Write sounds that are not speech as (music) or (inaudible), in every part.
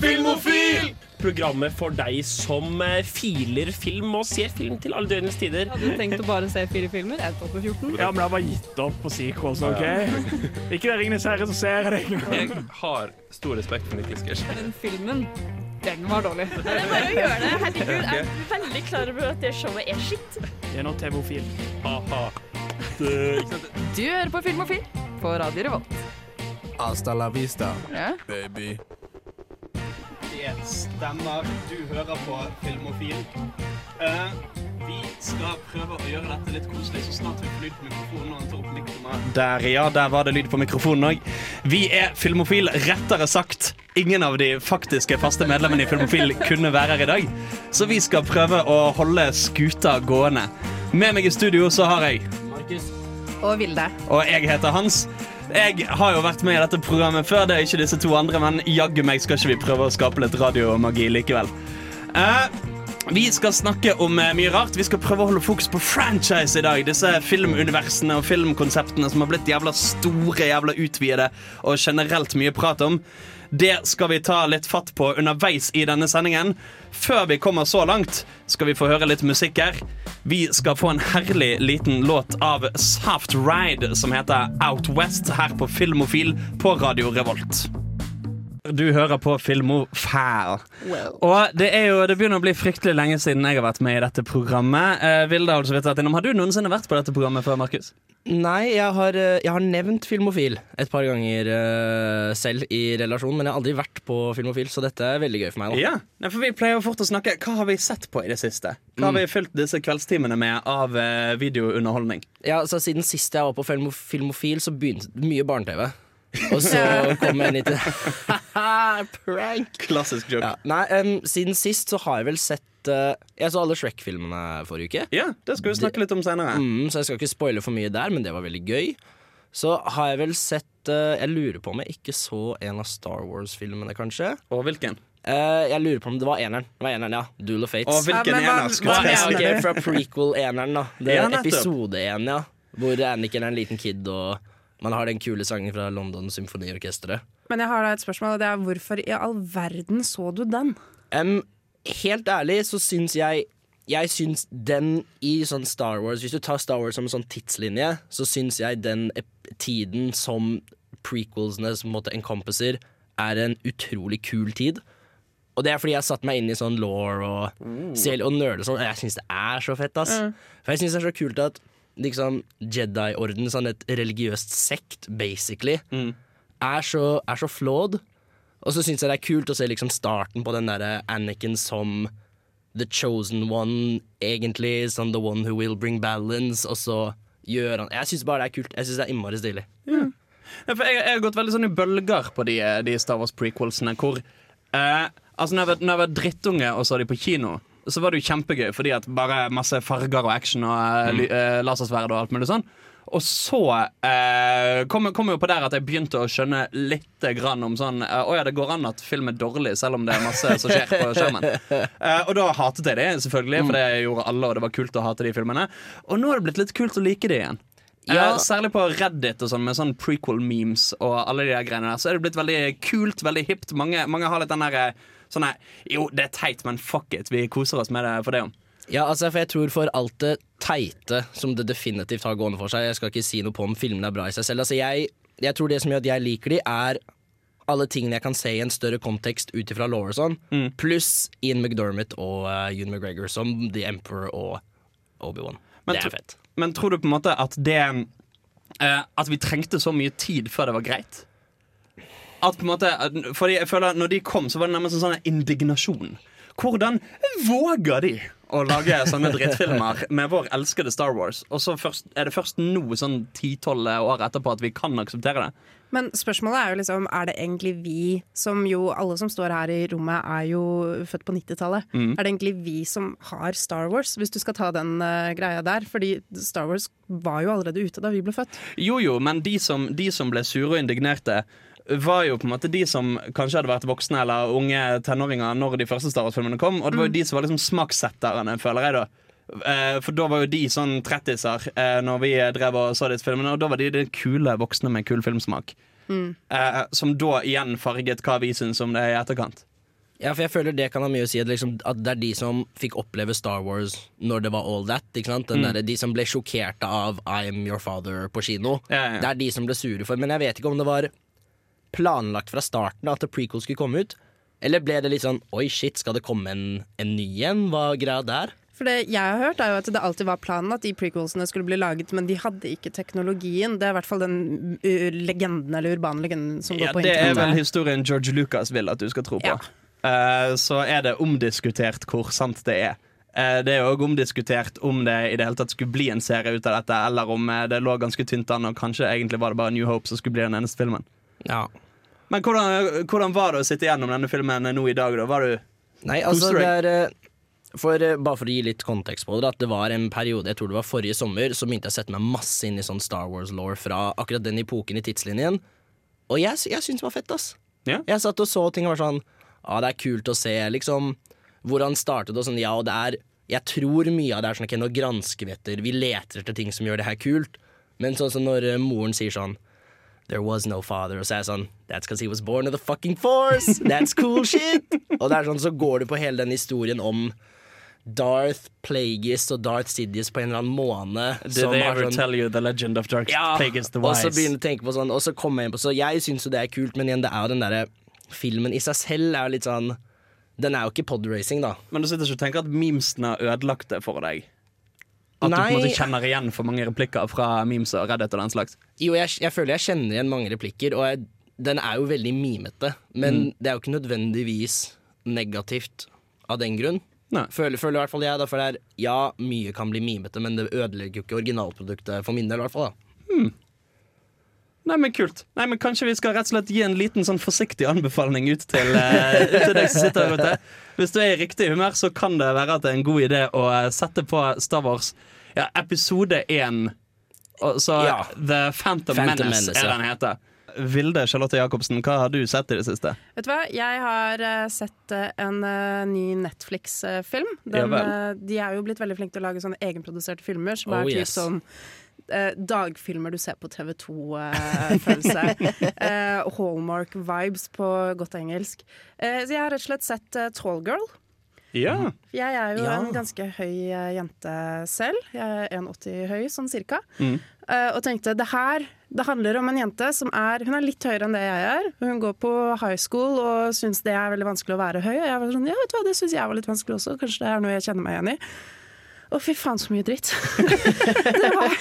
Filmofil! Programmet for deg som eh, filer film og ser film til alle døgnets tider. Hadde du tenkt å bare se fire filmer? Jeg tok på 14. Ja, men jeg har bare gitt opp på sequels, OK? (laughs) Ikke det Ringenes herre som ser det. Jeg har stor respekt for Niklas Gersh. Den filmen, den var dårlig. Det er bare å gjøre det. Herregud, jeg er veldig klar over at det showet er skitt. Det er nå TV-ofil. Ha-ha. Du hører på Filmofil på Radio Revolt. Hasta la vista, Ja. baby. Det stemmer. Du hører på Filmofil. Uh, vi skal prøve å gjøre dette litt koselig, så snart vi får lyd på mikrofonen. og tar opp mikrofonen. Der, ja. Der var det lyd på mikrofonen òg. Vi er Filmofil. Rettere sagt, ingen av de faktiske faste medlemmene i Filmofil kunne være her i dag, så vi skal prøve å holde skuta gående. Med meg i studio så har jeg Markus. Og Vilde. og jeg heter Hans. Jeg har jo vært med i dette programmet før, det er ikke disse to andre, men jaggu meg skal ikke vi prøve å skape litt radiomagi likevel. Uh, vi skal snakke om eh, mye rart. Vi skal prøve å holde fokus på franchise i dag. Disse filmuniversene og filmkonseptene som har blitt jævla store, jævla utvidede og generelt mye prat om. Det skal vi ta litt fatt på underveis i denne sendingen. Før vi kommer så langt, skal vi få høre litt musikk her. Vi skal få en herlig liten låt av Soft Ride som heter Out West her på Filmofil på Radio Revolt. Du hører på Filmofæl. Og det, er jo, det begynner å bli fryktelig lenge siden jeg har vært med i dette programmet. Eh, Vilde har altså. Har du noensinne vært på dette programmet før, Markus? Nei, jeg har, eh, jeg har nevnt Filmofil et par ganger uh, selv i relasjon, men jeg har aldri vært på Filmofil, så dette er veldig gøy for meg. da. Ja, for Vi pleier jo fort å snakke Hva har vi sett på i det siste? Hva har vi fylt disse kveldstimene med av uh, videounderholdning? Ja, så Siden sist jeg var på Filmofil, så begynte mye barne-TV. Og så (laughs) kom jeg inn til (laughs) Prank! Klassisk joke. Ja, nei, um, siden sist så har jeg vel sett uh, Jeg så alle Shrek-filmene forrige uke. Ja, det skal vi snakke litt om senere. Mm, så jeg skal ikke spoile for mye der, men det var veldig gøy. Så har jeg vel sett uh, Jeg lurer på om jeg ikke så en av Star Wars-filmene, kanskje. Og hvilken? Uh, jeg lurer på om det var eneren. Det var eneren, ja. Duel of Fates. Og hvilken Ja, ener ja, si? ok, (laughs) Fra prequel-eneren, da. Det er nettopp. episode én, ja. Hvor Anniken er en liten kid, og man har den kule sangen fra London Symfoniorkesteret. Men jeg har da et spørsmål, og det er hvorfor i all verden så du den? Um, helt ærlig så syns jeg Jeg syns den i sånn Star Wars Hvis du tar Star Wars som en sånn tidslinje, så syns jeg den tiden som prequelsene som måtte en måte encompasser, er en utrolig kul tid. Og det er fordi jeg har satt meg inn i sånn law og, selv, og nerd og sånn, og jeg syns det er så fett, ass. For jeg syns det er så kult at liksom Jedi-orden, sånn et religiøst sekt, basically, er, så, er så flawed. Og så syns jeg det er kult å se liksom starten på den derre Anakin som the chosen one, egentlig. Som the one who will bring balance, og så gjør han Jeg syns bare det er kult. Jeg syns det er innmari stilig. Ja, for jeg, jeg har gått veldig sånn i bølger på de, de Star Wars prequelsene hvor eh, Altså når jeg, var, når jeg var drittunge og så de på kino, så var det jo kjempegøy fordi at bare masse farger og action og mm. uh, eh, lasersverd og alt mulig sånn. Og så eh, kom, kom jo på der at jeg begynte å skjønne litt grann om sånn eh, Å ja, det går an at film er dårlig selv om det er masse som skjer på skjermen. (laughs) Eh, og da hatet jeg det, selvfølgelig, for det gjorde alle, og det var kult å hate de filmene. Og nå er det blitt litt kult å like det igjen. Ja. Eh, særlig på Reddit og sånn med sånn prequel-memes og alle de der greiene der, så er det blitt veldig kult, veldig hipt. Mange, mange har litt den der eh, sånn her Jo, det er teit, men fuck it, vi koser oss med det for det om. Ja, altså, for jeg tror for alt det teite som det definitivt har gående for seg Jeg skal ikke si noe på om filmene er bra i seg selv. Altså, jeg, jeg tror det som gjør at jeg liker de, er alle tingene jeg kan se i en større kontekst ut ifra law og sånn, pluss Ian McDermott og uh, Ewan McGregor som The Emperor og Obi-Wan. Det er fett. Men tror du på en måte at det uh, At vi trengte så mye tid før det var greit? At på en måte Fordi jeg føler at når de kom, så var det nærmest en sånn indignasjon. Hvordan våger de å lage sånne drittfilmer med vår elskede Star Wars? Og så først, er det først nå, sånn 10-12 år etterpå, at vi kan akseptere det? Men spørsmålet er jo liksom, er det egentlig vi som jo Alle som står her i rommet, er jo født på 90-tallet. Mm. Er det egentlig vi som har Star Wars, hvis du skal ta den uh, greia der? Fordi Star Wars var jo allerede ute da vi ble født. Jo jo, men de som, de som ble sure og indignerte, var jo på en måte de som kanskje hadde vært voksne eller unge tenåringer når de første Star Wars-filmene kom. Og det var jo de som var liksom smakssetterne, føler jeg da. Eh, For da var jo de sånn trettiser eh, når vi drev og så disse filmene, og da var de de kule voksne med kul filmsmak. Mm. Som da igjen farget hva vi syns om det i etterkant. Ja, for jeg føler det kan ha mye å si at, liksom, at det er de som fikk oppleve Star Wars når det var all that. Ikke sant? Den der, de som ble sjokkerte av I am your father på kino. Ja, ja. Det er de som ble sure for. Men jeg vet ikke om det var planlagt fra starten at The Prequel skulle komme ut. Eller ble det litt sånn oi, shit, skal det komme en, en ny en? Hva greia der? For det jeg har hørt, er jo at det alltid var planen at de prequelsene skulle bli laget, men de hadde ikke teknologien. Det er i hvert fall den uh, legenden, eller urbane legenden, som Ja, går på det er vel historien George Lucas vil at du skal tro på. Ja. Uh, så er det omdiskutert hvor sant det er. Eh, det er òg omdiskutert om det i det hele tatt skulle bli en serie ut av dette, eller om eh, det lå ganske tynt an, og kanskje egentlig var det bare New Hope som skulle bli den eneste filmen. Ja. Men hvordan, hvordan var det å sitte gjennom denne filmen nå i dag, da? Var du Nei, altså det er eh, for, eh, Bare for å gi litt kontekst på det, at det var en periode, jeg tror det var forrige sommer, så begynte jeg å sette meg masse inn i sånn Star Wars-law fra akkurat den epoken i tidslinjen. Og jeg, jeg syns det var fett, ass. Ja. Jeg satt og så ting og var sånn Ja, det er kult å se, liksom. hvordan startet og sånn, ja, og det er Jeg tror mye av det er sånn, ok, nå gransker vi etter, vi leter etter ting som gjør det her kult. Men sånn som når eh, moren sier sånn There was no father. Og så er jeg sånn That's because he was born of the fucking force! That's cool shit! Og det er sånn, så går du på hele den historien om Darth Plagueis og Darth Sidious på en eller annen måne. Did som they ever sånn- tell you the legend of Darth ja, Plagueis the og så begynner jeg å tenke på sånn Og så kommer jeg inn på Så jeg syns jo det er kult, men igjen, det er jo den derre Filmen i seg selv er jo litt sånn Den er jo ikke podracing, da. Men du sitter ikke og tenker at memesene har ødelagt det for deg? At du på en måte kjenner igjen for mange replikker fra memes og Reddit og den slags? Jo, jeg, jeg føler jeg kjenner igjen mange replikker, og jeg, den er jo veldig mimete. Men Mm. det er jo ikke nødvendigvis negativt av den grunn. Nei. Føler, føler i hvert fall jeg, da, for det er Ja, mye kan bli mimete, men det ødelegger jo ikke originalproduktet for min del, i hvert fall. da. Nei, men kult. Nei, men Kanskje vi skal rett og slett gi en liten sånn forsiktig anbefaling ut til, uh, ut til deg som sitter der ute. Hvis du er i riktig humør, så kan det være at det er en god idé å eh, sette på Star Wars ja, episode én. Så Ja. The Phantom, Phantom Menace, Menace, er den heter. Vilde Charlotte Jacobsen, hva har du sett i det siste? Vet du hva, jeg har uh, sett en uh, ny Netflix-film. Ja de er jo blitt veldig flinke til å lage sånne egenproduserte filmer, som Oh, er typ yes. sånn eh, dagfilmer du ser på TV2-følelse. eh, (laughs) Hallmark-vibes på godt engelsk. Eh, så jeg har rett og slett sett Tall Tallgirl. Ja. Jeg er jo Ja. en ganske høy eh, jente selv. Jeg er 1,80 høy, sånn cirka. Mm. Eh, og tenkte det her det handler om en jente som er Hun er litt høyere enn det jeg er. Hun går på high school og syns det er veldig vanskelig å være høy. Og jeg var sånn, ja, vet du hva, det syns jeg var litt vanskelig også. Kanskje det er noe jeg kjenner meg igjen i. Å, fy faen, så mye dritt. (laughs) det var,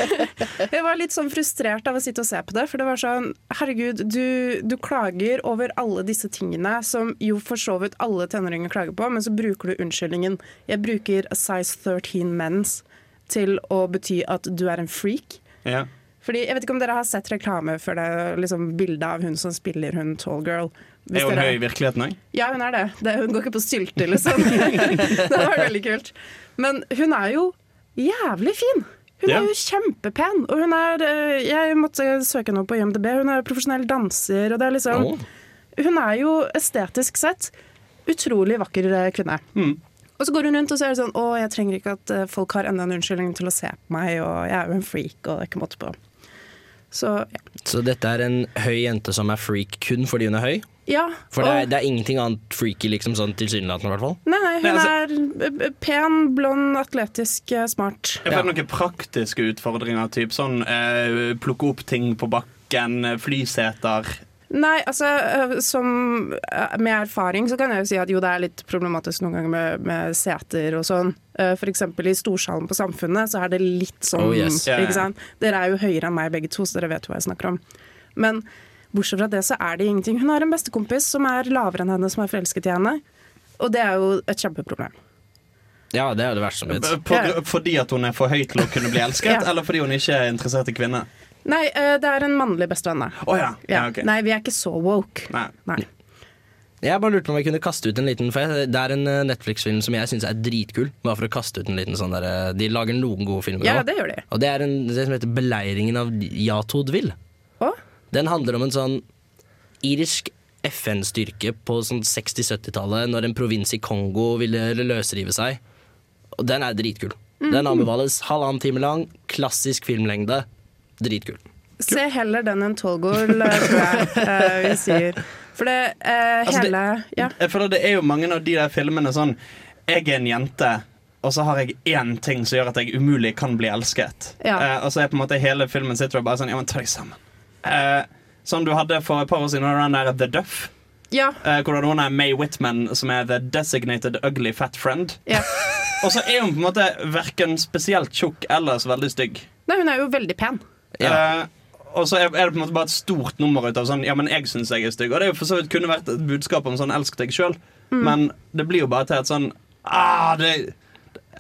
jeg var litt sånn frustrert av å sitte og se på det. For det var sånn Herregud, du, du klager over alle disse tingene som jo for så vidt alle tenåringer klager på, men så bruker du unnskyldningen 'jeg bruker size 13 mens' til å bety at du er en freak. ja. Fordi, jeg vet ikke om dere har sett reklame for det liksom, bildet av hun som spiller hun tall girl. Hvis Er hun dere- høy i virkeligheten òg? ja, hun er det. det hun går ikke på stylter, liksom. (laughs) (laughs) det var veldig kult. Men hun er jo jævlig fin. Hun Ja. er jo kjempepen. Og hun er eh, Jeg måtte søke henne opp på IMDb. Hun er profesjonell danser, og det er liksom oh. Hun er jo estetisk sett utrolig vakker kvinne. kvinne. Og så går hun rundt og så er det sånn Å, jeg trenger ikke at eh, folk har enda en unnskyldning til å se på meg, og jeg er jo en freak, og det er ikke måte på. Så ja. Så dette er en høy jente som er freak kun fordi hun er høy? Ja For det og- er, det er ingenting annet freaky, liksom sånn tilsynelatende, i hvert fall. Nei, nei, hun Nei, altså- er eh, pen, blond, atletisk, eh, smart. Jeg får noen praktiske utfordringer, typ sånn eh, plukke opp ting på bakken, eh, flyseter Nei, altså som Med erfaring så kan jeg jo si at jo, det er litt problematisk noen ganger med, med seter og sånn. F.eks. i storsalen på Samfunnet så er det litt sånn Oh, yes. Ja, ja. Ikke sant? Dere er jo høyere enn meg begge to, så dere vet hva jeg snakker om. Men bortsett fra det så er det ingenting. Hun har en bestekompis som er lavere enn henne, som er forelsket i henne. Og det er jo et kjempeproblem. Ja, det er jo det verste som Ja. Fordi at hun er for høy til å kunne bli elsket, (laughs) Ja. eller fordi hun ikke er interessert i kvinner? Nei, øh, det er en mannlig bestevenn. Å Oh, ja. Ja. okay. Nei, vi er ikke så woke. Nei. Nei. Jeg bare lurte på om jeg kunne kaste ut en liten For det er en eh, Netflix-film som jeg syns er dritkul. Bare for å kaste ut en liten sånn der eh, De lager noen gode filmer Ja, det gjør de. Og det er en det som heter 'Beleiringen av Jatodvil'. Den handler om en sånn irsk FN-styrke på sånn 60-70-tallet, når en provins i Kongo ville løsrive seg. Og den er dritkul. Den anbefales. Halvannen time lang, klassisk filmlengde. Dritkul. Se heller den enn Tolgol, tror jeg eh, vi sier. For det eh, Altså, det- hele Ja. Jeg føler det er jo mange av de der filmene sånn Jeg er en jente, og så har jeg én ting som gjør at jeg umulig kan bli elsket. Ja. Eh, og så er på en måte hele filmen sitter og bare sånn Ja, men ta deg sammen. Eh, sånn du hadde for et par år siden, den der The Duff. ja. Eh, hvor det er noen er May Whitman, som er the designated ugly fat friend. Ja. (laughs) Og så er hun på en måte verken spesielt tjukk eller så veldig stygg. Nei, hun er jo veldig pen. Eh, og så er det på en måte bare et stort nummer ut av sånn Ja, men jeg syns jeg er stygg. Og det er jo for så vidt kunne vært et budskap om sånn elsk deg sjøl, men det blir jo bare til et sånn ah, det,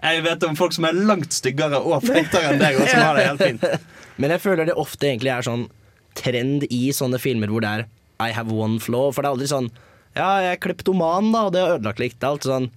Jeg vet om folk som er langt styggere og feitere enn deg, og som har det helt fint. (laughs) Men jeg føler det ofte egentlig er sånn trend i sånne filmer hvor det er I have one flaw. For det er aldri sånn Ja, jeg er kleptoman, da, og det har ødelagt litt. Det er alltid sånn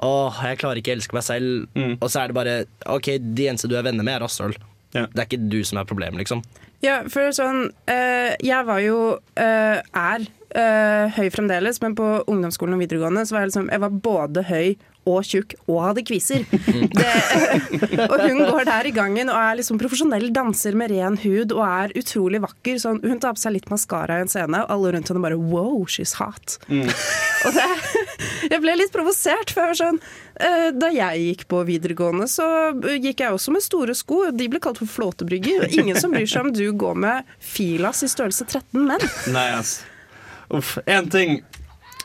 Åh, jeg klarer ikke å elske meg selv. Mm. Og så er det bare OK, de eneste du er venner med, er rasshøl. Ja. Det er ikke du som er problemet, liksom. Ja, for sånn øh, Jeg var jo øh, er øh, høy fremdeles, men på ungdomsskolen og videregående så var jeg liksom Jeg var både høy og tjukk og hadde kviser. Det, (laughs) og hun går der i gangen og er liksom profesjonell danser med ren hud og er utrolig vakker. Sånn, hun tar på seg litt maskara i en scene, og alle rundt henne bare wow, she's hot. (laughs) Og det, (laughs) jeg ble litt provosert, for jeg var sånn eh, Da jeg gikk på videregående, så gikk jeg også med store sko. De ble kalt for flåtebrygger. Og ingen som bryr seg om du går med filas i størrelse 13 menn. Nei, ass. Uff. En ting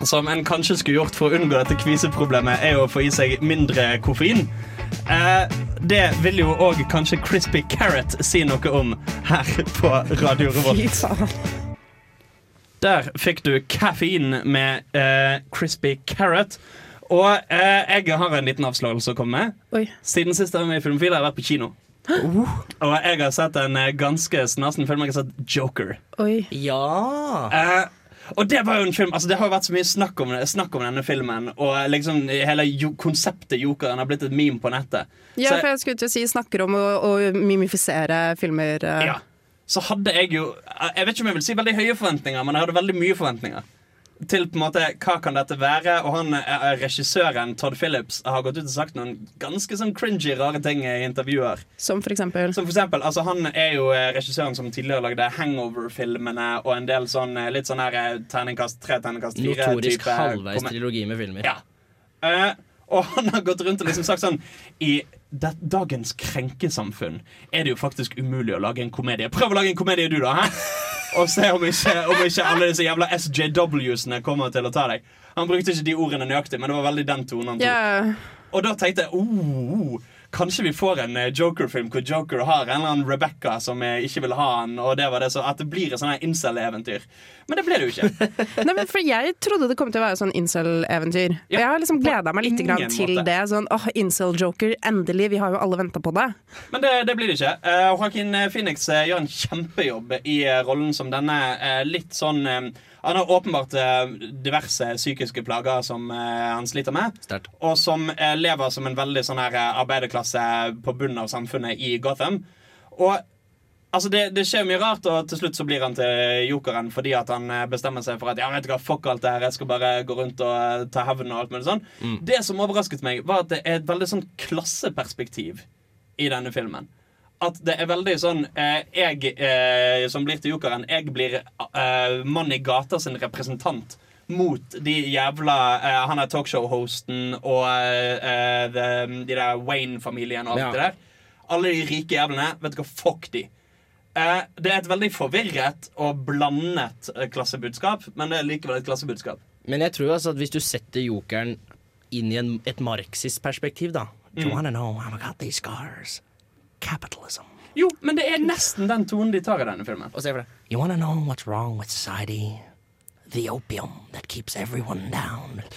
som en kanskje skulle gjort for å unngå dette kviseproblemet, er å få i seg mindre koffein. Eh, det vil jo òg kanskje Crispy Carrot si noe om her på Radio Revolt. Der fikk du kaffein med eh, Crispy Carrot. Og eh, jeg har en liten avslagelse å komme med. Oi. Siden sist jeg var med i Filmofil, har jeg vært på kino. Og jeg har sett en eh, ganske snasen film. Jeg har sett Joker. Oi. Ja! Og det var jo en film Altså Det har jo vært så mye snakk om, snakk om denne filmen, og liksom hele jo, konseptet Jokeren har blitt et meme på nettet. Ja, Så- for jeg skulle til å si snakker om å, å mimifisere filmer. eh. Ja. Så hadde jeg jo Jeg vet ikke om jeg vil si veldig høye forventninger, men jeg hadde veldig mye forventninger. Til på en måte hva kan dette være? Og han eh, regissøren Todd Phillips har gått ut og sagt noen ganske sånn cringy, rare ting i intervjuer. Som for eksempel. Som for eksempel, altså Han er jo eh, regissøren som tidligere lagde Hangover-filmene og en del sånn eh, litt sånn her eh, terningkast tre, terningkast fire Notorisk halvveis trilogi med filmer. Ja. Uh, og han har gått rundt og liksom sagt sånn I det, dagens krenkesamfunn er det jo faktisk umulig å lage en komedie. Prøv å lage en komedie, du, da! Hæ? Og se om ikke, om ikke alle disse jævla SJW-ene kommer til å ta deg. Han brukte ikke de ordene nøyaktig, men det var veldig den tonen han tok. Yeah. Og da tenkte jeg oh, Kanskje vi får en eh, Joker-film hvor Joker har en eller annen Rebecca som eh, ikke vil ha han, og det var det så at det blir et sånn incel-eventyr. Men det ble det jo ikke. (laughs) Nei, men for Jeg trodde det kom til å være sånn incel-eventyr. Ja, Jeg har liksom gleda meg litt grann til måte. det. Sånn, åh, Incel-joker, endelig! Vi har jo alle venta på det. Men det, det blir det ikke. Uh, Joaquin Phoenix uh, gjør en kjempejobb i uh, rollen som denne litt sånn Han har åpenbart eh, diverse psykiske plager som eh, han sliter med. Sterkt. Og som eh, lever som en veldig sånn her arbeiderklasse på bunnen av samfunnet i Gotham. Og altså det, det skjer mye rart, og til slutt så blir han til jokeren fordi at han bestemmer seg for at ja, vet du hva, fuck alt det her, jeg skal bare gå rundt og ta hevn og alt mulig sånn. Det som overrasket meg, var at det er et veldig sånn klasseperspektiv i denne filmen. At det er veldig sånn eh, Jeg eh, som blir til jokeren, jeg blir eh, mann i gata sin representant mot de jævla eh, Han er talkshow-hosten og eh, the, de der Wayne-familien og alt Ja. det der. Alle de rike jævlene. Vet du hva, fuck de. Eh, det er et veldig forvirret og blandet eh, klassebudskap, men det er likevel et klassebudskap. Men jeg tror altså at hvis du setter jokeren inn i en, et marxist-perspektiv, da Do you wanna know how I got these scars? Capitalism. Jo, men det er nesten den tonen de tar i denne filmen. Og se for det. You wanna know what's wrong with society? The opium that keeps everyone down. (laughs)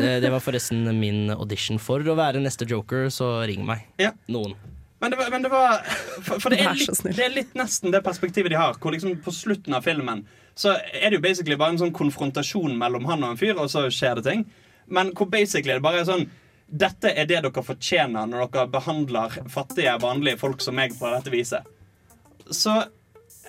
Eh, det var forresten min audition for å være neste joker, så ring meg. Ja. Noen. Men det var, men det var For, for det, er litt, det er litt nesten det perspektivet de har. Hvor liksom På slutten av filmen Så er det jo basically bare en sånn konfrontasjon mellom han og en fyr, og så skjer det ting. Men hvor basically det bare er sånn Dette er det dere fortjener når dere behandler fattige, vanlige folk som meg på dette viset. Så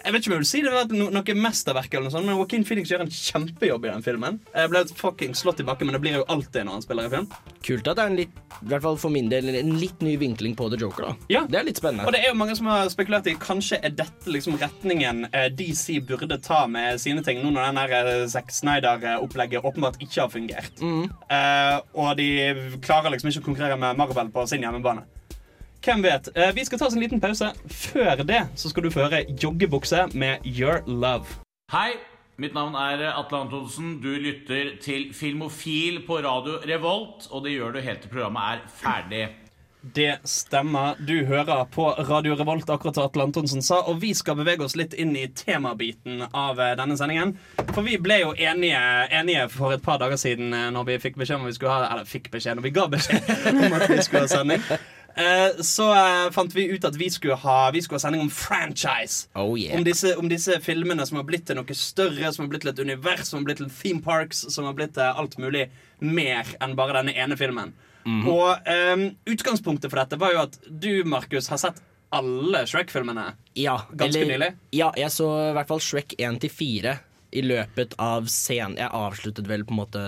Jeg vet ikke om jeg vil si det var no noe mesterverk, eller noe sånt, men Joaquin Phoenix gjør en kjempejobb i den filmen. Jeg ble fucking slått i bakken, men det blir jo alltid når han spiller i film. Kult at det er en litt, i hvert fall for min del, en litt ny vinkling på The Joker. da Ja. Det er litt spennende. Og det er jo mange som har spekulert i Kanskje er dette liksom retningen eh, DC burde ta med sine ting, nå når den der eh, Zack Snyder-opplegget åpenbart ikke har fungert. Eh, og de klarer liksom ikke å konkurrere med Marvel på sin hjemmebane. Hvem vet? Eh, vi skal ta oss en liten pause. Før det så skal du få høre Joggebukse med Your Love. Hei, mitt navn er Atle Antonsen. Du lytter til Filmofil på radio Revolt, og det gjør du helt til programmet er ferdig. Det stemmer. Du hører på Radio Revolt, akkurat som Atle Antonsen sa. Og vi skal bevege oss litt inn i temabiten av eh, denne sendingen. For vi ble jo enige, enige for et par dager siden eh, når vi fikk beskjed om vi skulle ha Eller fikk beskjed, når vi ga beskjed (laughs) om at vi skulle ha sending. Eh, Så eh, fant vi ut at vi skulle ha, vi skulle ha sending om franchise. Oh yeah. Om disse, om disse filmene som har blitt til noe større, som har blitt til et univers, som har blitt til theme parks, som har blitt til alt mulig mer enn bare denne ene filmen. Og um, utgangspunktet for dette var jo at du, Markus, har sett alle Shrek-filmene. Ja, Ganske nylig? Ja, jeg så i hvert fall Shrek 1 til 4 i løpet av scenen. Jeg avsluttet vel på en måte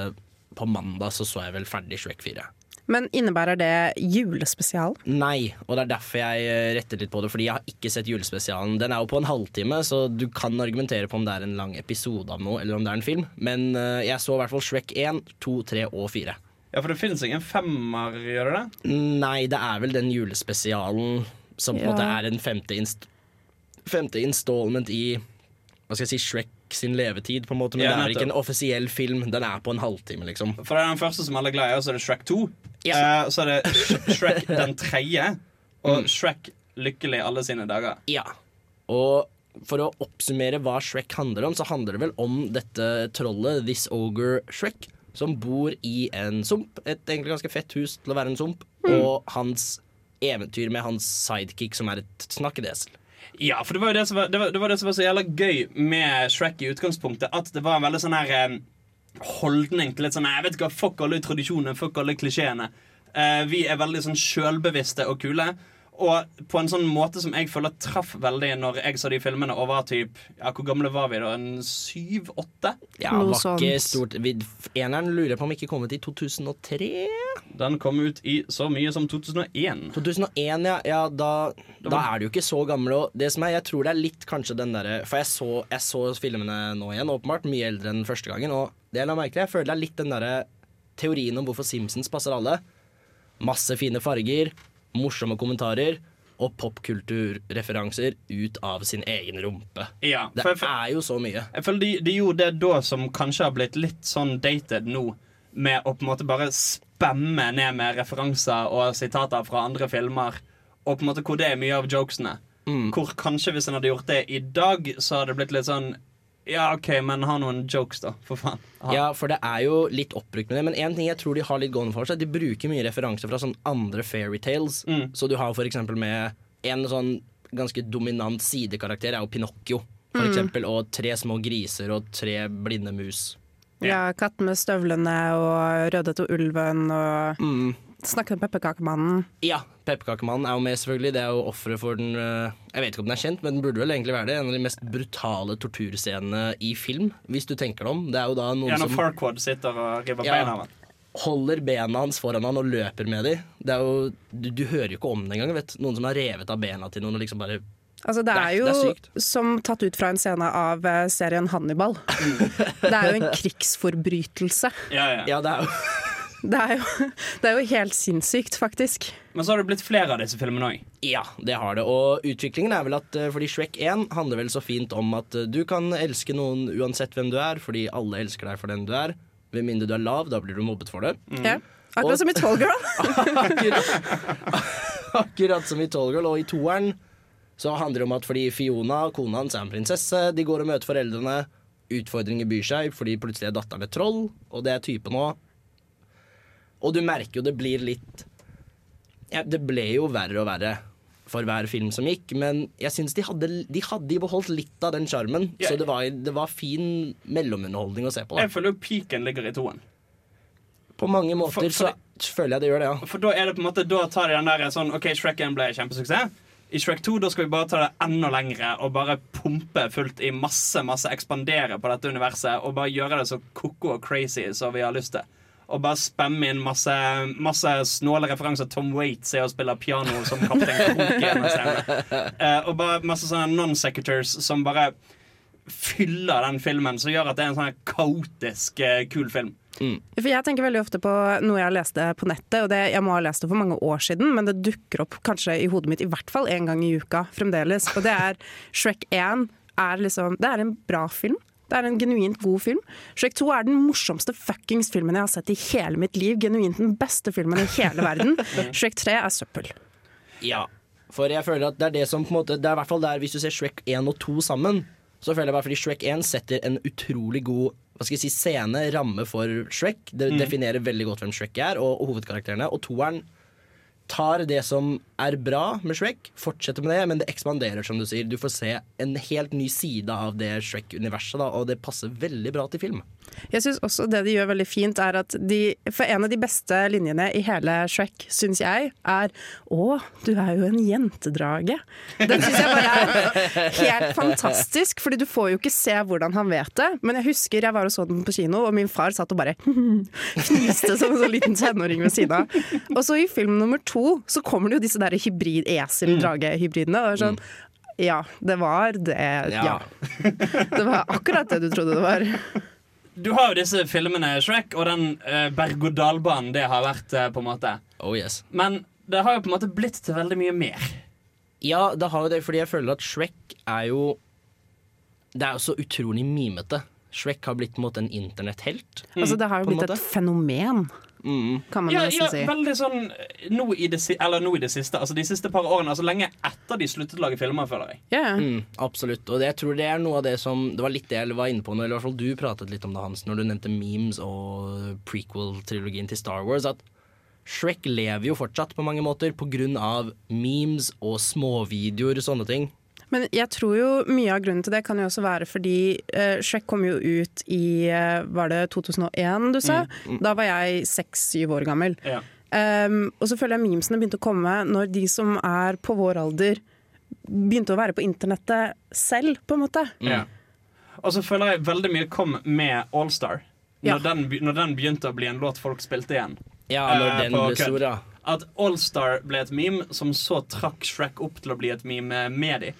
På mandag så så jeg vel ferdig Shrek 4. Men innebærer det julespesial? Nei, og det er derfor jeg eh, retter litt på det. Fordi jeg har ikke sett julespesialen. Den er jo på en halvtime, så du kan argumentere på om det er en lang episode av noe, eller om det er en film. Men eh, jeg så i hvert fall Shrek 1, 2, 3 og 4. Ja, for det finnes ingen femmer, gjør det det? Nei, det er vel den julespesialen som på en Ja. måte er en femte, inst femte installment i Hva skal jeg si, Shrek sin levetid, på en måte. Men Ja, det er ikke en offisiell film. Den er på en halvtime, liksom. For det er den første som alle er glad i, og så er det Shrek 2. Ja. Uh, så er det Sh (laughs) Shrek den tredje, og Mm. Shrek lykkelig alle sine dager. Ja. Og for å oppsummere hva Shrek handler om, så handler det vel om dette trollet, This Ogre Shrek, som bor i en sump. Et egentlig ganske fett hus til å være en sump. Og hans eventyr med hans sidekick, som er et snakkedesel. Ja, for det var jo det som var, det var, det var, det som var så jævla gøy med Shrek i utgangspunktet. At det var en veldig sånn her eh, holdning til litt sånn jeg vet ikke fuck alle tradisjonene, fuck alle klisjeene. Eh, vi er veldig sånn sjølbevisste og kule. Og på en sånn måte som jeg føler traff veldig når jeg så de filmene og var typ Ja, hvor gamle var vi da? En syv-åtte? Ja, Noe var ikke stort vi, Eneren lurer jeg på om ikke kom ut i 2003? Den kom ut i så mye som 2001. 2001, ja. ja da, da er du jo ikke så gammel. Og det som er, jeg tror det er litt kanskje den derre For jeg så, jeg så filmene nå igjen, åpenbart. Mye eldre enn første gangen. Og det jeg la merke til, jeg føler det er litt den derre teorien om hvorfor Simpsons passer alle. Masse fine farger, morsomme kommentarer og popkulturreferanser ut av sin egen rumpe. Ja, Det jeg, er jo så mye. Jeg føler de, de gjorde det da som kanskje har blitt litt sånn dated nå, med å på en måte bare spamme ned med referanser og sitater fra andre filmer, og på en måte hvor det er mye av jokesene. Hvor kanskje hvis en hadde gjort det i dag, så hadde det blitt litt sånn Ja, OK, men ha noen jokes, da, for faen. Ha. Ja, for det er jo litt oppbrukt med det. Men én ting jeg tror de har litt gående for seg, de bruker mye referanser fra sånn andre fairytales. Mm. Så du har for eksempel med en sånn ganske dominant sidekarakter er jo Pinocchio. For eksempel, og tre små griser og tre blinde mus. Ja, Katten med støvlene og Rødhette og ulven og Mm. Snakke om pepperkakemannen. Ja, Pepperkakemannen er jo med, selvfølgelig. Det er jo offeret for den øh, Jeg vet ikke om den er kjent, men den burde vel egentlig være det. En av de mest brutale torturscenene i film, hvis du tenker deg om. Det er jo da noen Ja, når som Farquad sitter og river Ja. beina av ham. holder bena hans foran han og løper med dem. Det er jo, du, du hører jo ikke om det engang. vet. Noen som har revet av bena til noen og liksom bare Altså, det, Det er- er jo det er som tatt ut fra en scene av eh, serien Hannibal. (laughs) det er jo en krigsforbrytelse. Ja, ja. Ja, det er jo (laughs) Det er jo, (laughs) det er jo helt sinnssykt, faktisk. Men så har det blitt flere av disse filmene òg. Ja, det har det. Og utviklingen er vel at eh, fordi Shrek 1 handler vel så fint om at eh, du kan elske noen uansett hvem du er, fordi alle elsker deg for den du er. Med mindre du er lav, da blir du mobbet for det. Ja. Akkurat som i Tall Girl. (laughs) Akkurat, akkurat som i Tallgirl. Og i toeren så handler det om at fordi Fiona, kona hans, er en prinsesse, de går og møter foreldrene. Utfordringer byr seg fordi plutselig er datteren et troll, og det er typen òg. Og du merker jo det blir litt ja, Det ble jo verre og verre for hver film som gikk, men jeg syns de hadde, de hadde beholdt litt av den sjarmen. Yeah. Så det var, det var fin mellomunderholdning å se på. Jeg føler jo peaken ligger i toen. På mange måter For- for- så føler jeg det gjør det, ja. For da er det på en måte Da tar de den der sånn OK, Shrek 1 ble kjempesuksess. I Shrek 2 da skal vi bare ta det enda lengre og bare pumpe fullt i masse, masse ekspandere på dette universet og bare gjøre det så koko og crazy som vi har lyst til. Og bare spamme inn masse, masse snåle referanser. Tom Waits er og spiller piano som kaptein Krok i en scene. (laughs) Eh, og bare masse sånne non-secretors som bare fyller den filmen, som gjør at det er en sånn kaotisk uh, kul film. For Jeg tenker veldig ofte på noe jeg leste på nettet, og det, jeg må ha lest det for mange år siden, men det dukker opp kanskje i hodet mitt i hvert fall en gang i uka fremdeles. Og det er Shrek 1 er liksom Det er en bra film. Det er en genuint god film. Shrek 2 er den morsomste fuckings filmen jeg har sett i hele mitt liv. Genuint den beste filmen i hele verden. (laughs) Shrek 3 er søppel. Ja, for jeg føler at det er det som på en måte Det er i hvert fall der hvis du ser Shrek 1 og 2 sammen, så føler jeg bare fordi Shrek 1 setter en utrolig god hva skal jeg si, scene, ramme for Shrek. Det definerer veldig godt hvem Shrek er, og, og hovedkarakterene. Og toeren tar det som er bra med Shrek, fortsetter med det, men det ekspanderer, som du sier. Du får se en helt ny side av det Shrek-universet, og det passer veldig bra til film. Jeg synes også det de gjør veldig fint, er at de For en av de beste linjene i hele Shrek, syns jeg, er Å, du er jo en jentedrage. Den syns jeg bare er helt fantastisk, fordi du får jo ikke se hvordan han vet det. Men jeg husker jeg var og så den på kino, og min far satt og bare (laughs) fniste som en sånn liten tenåring ved siden av. Og så i film nummer to så kommer det jo disse der hybrid-esel-drage-hybridene. Og sånn Ja, det var det. Ja. Det var akkurat det du trodde det var. Du har jo disse filmene Shrek og den uh, berg-og-dal-banen det har vært. uh, på en måte Oh yes. Men det har jo på en måte blitt til veldig mye mer. Ja, det har jo det, fordi jeg føler at Shrek er jo Det er jo så utrolig mimete. Shrek har blitt på en måte en internetthelt. Altså, det har jo blitt et fenomen, Mm. kan man Ja, nesten ja, si. veldig sånn eh, nå i, det, eller nå i det siste. Altså De siste par årene. Altså Lenge etter de sluttet å lage filmer, føler jeg. Ja, ja. Mm, absolutt. Og det, jeg tror det er noe av det som Det var litt det jeg var inne på når, eller i hvert fall du pratet litt om det, Hans, når du nevnte memes og prequel-trilogien til Star Wars. At Shrek lever jo fortsatt på mange måter på grunn av memes og småvideoer og sånne ting. Men jeg tror jo mye av grunnen til det kan jo også være fordi uh, Shrek kom jo ut i eh, Var det 2001 du sa? Da var jeg seks-syv år gammel. Ja. Um, og så føler jeg memesene begynte å komme når de som er på vår alder, begynte å være på internettet selv, på en måte. Ja. Og så føler jeg veldig mye kom med Allstar. Ja. Når, den når den begynte å bli en låt folk spilte igjen. Ja, når Eh, den på ble stor, ja. At Allstar ble et meme som så trakk Shrek opp til å bli et meme med de.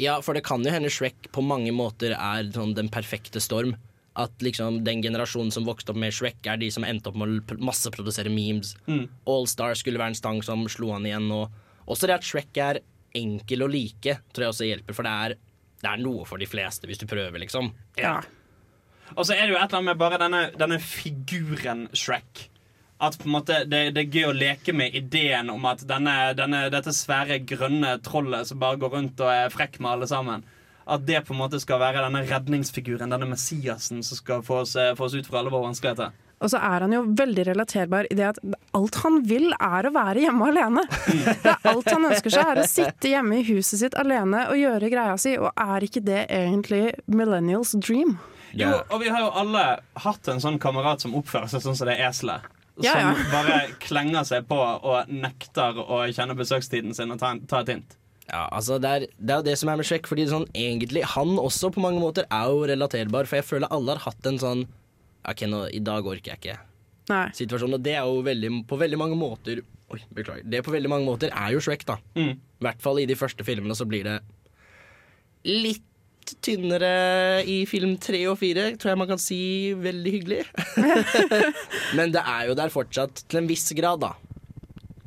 Ja, for det kan jo hende Shrek på mange måter er sånn den perfekte storm. At liksom den generasjonen som vokste opp med Shrek, er de som endte opp med å pr- masseprodusere memes. Mm. Allstar skulle være en stang som slo han igjen. Og også det at Shrek er enkel å like, tror jeg også hjelper. For det er, det er noe for de fleste, hvis du prøver, liksom. Ja. Og så er det jo et eller annet med bare denne, denne figuren Shrek. At på en måte det, det er gøy å leke med ideen om at denne, denne, dette svære grønne trollet som bare går rundt og er frekk med alle sammen, at det på en måte skal være denne redningsfiguren, denne Messiasen, som skal få oss, eh, få oss ut fra alle våre vanskeligheter. Og så er han jo veldig relaterbar i det at alt han vil er å være hjemme alene. Det er alt han ønsker seg er å sitte hjemme i huset sitt alene og gjøre greia si, og er ikke det egentlig millennials dream? Jo, og vi har jo alle hatt en sånn kamerat som oppfører seg sånn som det eselet. Som Ja, ja. (laughs) bare klenger seg på og nekter å kjenne besøkstiden sin og ta, ta et hint. Ja, altså det er, det er jo det som er med Shrek. Fordi sånn, egentlig, Han også på mange måter er jo relaterbar, for jeg føler alle har hatt en sånn OK, nå, i dag orker jeg ikke. Nei. Situasjonen, og det er jo veldig, på veldig mange måter Oi, beklager. Det på veldig mange måter er jo Shrek, da. Mm. I hvert fall i de første filmene så blir det litt tynnere i film tre og fire, tror jeg man kan si veldig hyggelig. (laughs) Men det er jo der fortsatt, til en viss grad, da.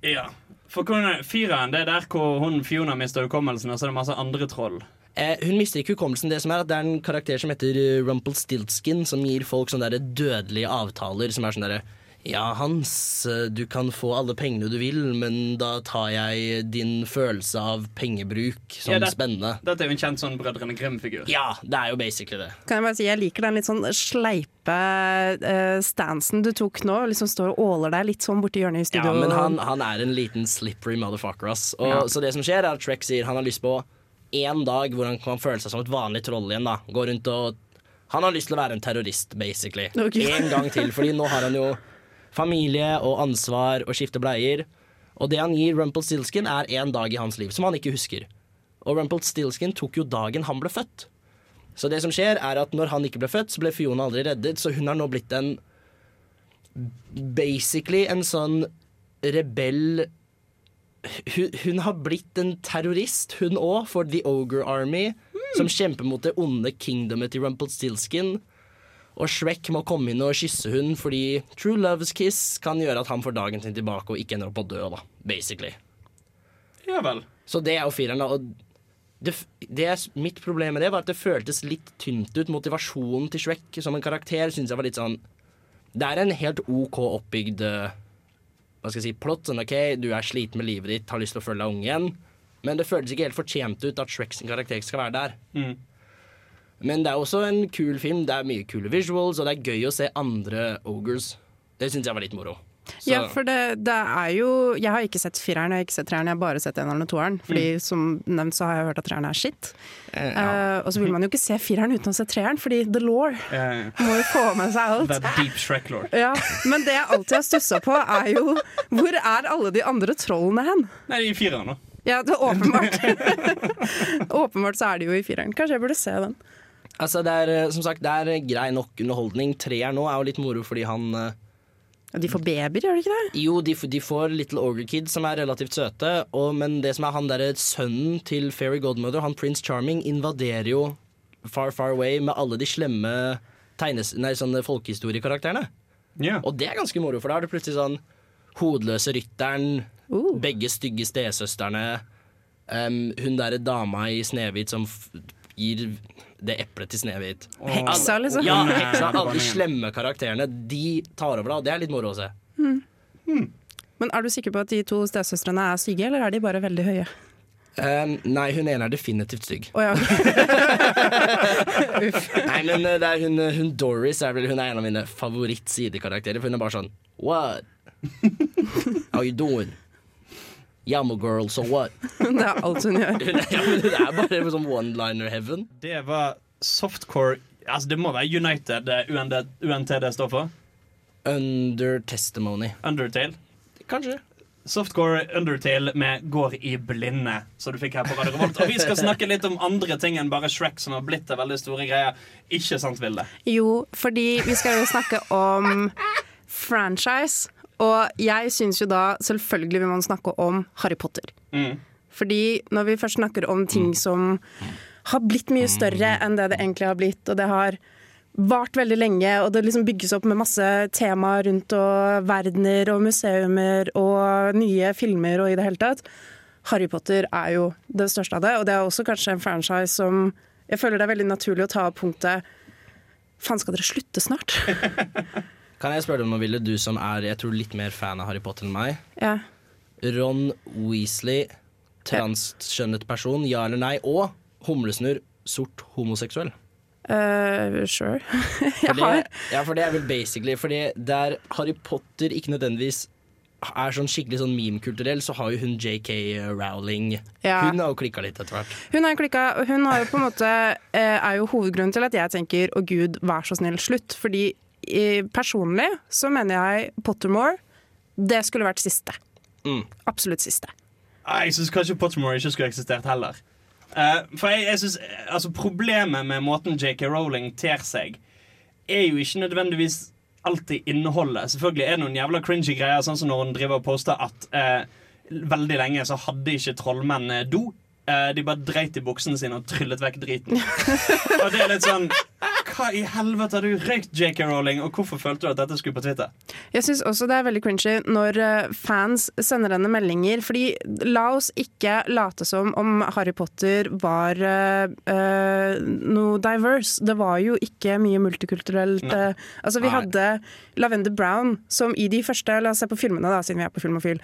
Ja. For er- Fireren det er der hvor hun Fiona mister hukommelsen, og så er det masse andre troll. Eh, hun mister ikke hukommelsen. Det som er at det er en karakter som heter uh, Rumpelstiltskin, som gir folk sånne dødelige avtaler som er sånn derre Ja, Hans, eh, du kan få alle pengene du vil, men da tar jeg din følelse av pengebruk som Ja, det- spennende. Dette er jo en kjent sånn Brødrene Grim-figur. Ja, det er jo basically det. Kan jeg bare si, jeg liker den litt sånn sleipe uh, stansen du tok nå. Liksom står og åler deg litt sånn borti hjørnet i Ja, men han, han er en liten slippery motherfucker, ass. Og, Ja. Så det som skjer, er at Shrek sier han har lyst på én dag hvor han kan føle seg som et vanlig troll igjen. da Gå rundt og Han har lyst til å være en terrorist, basically. Okay. En gang til, fordi nå har han jo familie og ansvar og skifte bleier. Og det han gir Rumpelstiltskin, er én dag i hans liv, som han ikke husker. Og Rumpelstiltskin tok jo dagen han ble født. Så det som skjer, er at når han ikke ble født, så ble Fiona aldri reddet, så hun har nå blitt en Basically en sånn rebell hun, hun har blitt en terrorist, hun òg, for The Ogre Army, som kjemper mot det onde kingdomet til Rumpelstiltskin. Og Shrek må komme inn og kysse hun fordi True Love's Kiss kan gjøre at han får dagen sin tilbake og ikke ender opp på å dø, da, basically. Ja vel. Så det er jo fireren, da. Og det, det mitt problem med det var at det føltes litt tynt ut. Motivasjonen til Shrek som en karakter syns jeg var litt sånn Det er en helt OK oppbygd eh, hva skal jeg si, plott. Sånn, OK, du er sliten med livet ditt, har lyst til å følge deg ung igjen. Men det føltes ikke helt fortjent ut at Shrek sin karakter skal være der. Mm. Men det er også en kul film. Det er mye kule visuals, og det er gøy å se andre ogres. Det syns jeg var litt moro. Så, Ja, for det, det er jo Jeg har ikke sett fireren, jeg har ikke sett treeren, jeg har bare sett eneren og toeren. Fordi som nevnt så har jeg hørt at treeren er shit. eh, ja. uh, og så vil man jo ikke se fireren uten å se treeren, fordi the law Eh, må jo få med seg alt. (laughs) det er deep Shrek-lord. Ja, Men det jeg alltid har stussa på, er jo hvor er alle de andre trollene hen? Nei, i fireren, da. Ja, det er åpenbart. (laughs) åpenbart så er de jo i fireren. Kanskje jeg burde se den. Altså, det er eh, som sagt Det er eh, grei nok underholdning. Treer nå er jo litt moro fordi han eh, Ja, De får babyer, gjør de ikke det? Jo, de, de får Little Ogre Kid, som er relativt søte, og, men det som er han derre sønnen til Fairy Godmother, han Prince Charming, invaderer jo Far Far Away med alle de slemme tegnes, nei, sånne folkehistoriekarakterene. Yeah. Og det er ganske moro, for da er det plutselig sånn Hodeløse rytteren, Uh. begge stygge stesøstrene, um, hun derre dama i Snehvit som f gir det eplet til Snehvit. Heksa, liksom. Ja, er heksa. Alle de slemme karakterene. De tar over da, og det er litt moro å se. Men er du sikker på at de to stesøstrene er stygge, eller er de bare veldig høye? Um, nei, hun ene er definitivt stygg. Oh, ja, (laughs) Nei, men uh, det er hun, uh, hun Doris er vel Hun er en av mine favoritt-sidekarakterer. For hun er bare sånn What? (laughs) How you doing? Yamo girl, so what? (laughs) det er alt hun gjør. (laughs) Ja, men hun er bare sånn one-liner heaven. Det var softcore Altså, det må være United det UND, UNT det står for. Under testimony. Undertale. Kanskje. Softcore Undertale med Går i blinde, som du fikk her på Radio Revolt. Og vi skal (laughs) snakke litt om andre ting enn bare Shrek, som har blitt det veldig store greier. Ikke sant, Vilde? Jo, fordi vi skal jo snakke om franchise. Og jeg syns jo da selvfølgelig vil man snakke om Harry Potter. Mm. Fordi når vi først snakker om ting som har blitt mye større enn det det egentlig har blitt, og det har vart veldig lenge, og det liksom bygges opp med masse temaer rundt og verdener og museumer og nye filmer og i det hele tatt. Harry Potter er jo det største av det, og det er også kanskje en franchise som jeg føler det er veldig naturlig å ta opp punktet Faen, skal dere slutte snart? (laughs) Kan jeg spørre deg om noe, Ville? Du som er jeg tror, litt mer fan av Harry Potter enn meg. Ja. Ron Weasley, transkjønnet person, ja eller nei? Og humlesnurr, sort homoseksuell. Uh, sure. (laughs) det, ja, for det er vel basically Fordi der Harry Potter ikke nødvendigvis er sånn skikkelig sånn meme-kulturell, så har jo hun JK Rowling Ja. Hun har jo klikka litt etter hvert. Hun har klikka, og hun har jo på en måte eh, er jo hovedgrunnen til at jeg tenker 'å gud, vær så snill, slutt'. Fordi eh, personlig så mener jeg Pottermore det skulle vært siste. Mm. Absolutt siste. Jeg syns kanskje Pottermore ikke skulle eksistert heller. Uh, for jeg, jeg synes, altså Problemet med måten JK Rowling ter seg, er jo ikke nødvendigvis alltid innholdet. Selvfølgelig er det noen jævla cringy greier, sånn som når hun driver og poster at uh, veldig lenge så hadde ikke trollmenn eh, do. Eh, de bare dreit i buksene sine og tryllet vekk driten. (laughs) og det er litt sånn Hva i helvete har du røykt, JK Rowling, og hvorfor følte du at dette skulle på Twitter? Jeg syns også det er veldig cringy når eh, fans sender henne meldinger. Fordi la oss ikke late som om Harry Potter var eh, noe diverse. Det var jo ikke mye multikulturelt. Eh, altså Vi Nei. hadde Lavender Brown, som i de første La oss se på filmene, da, siden vi er på Filmofil.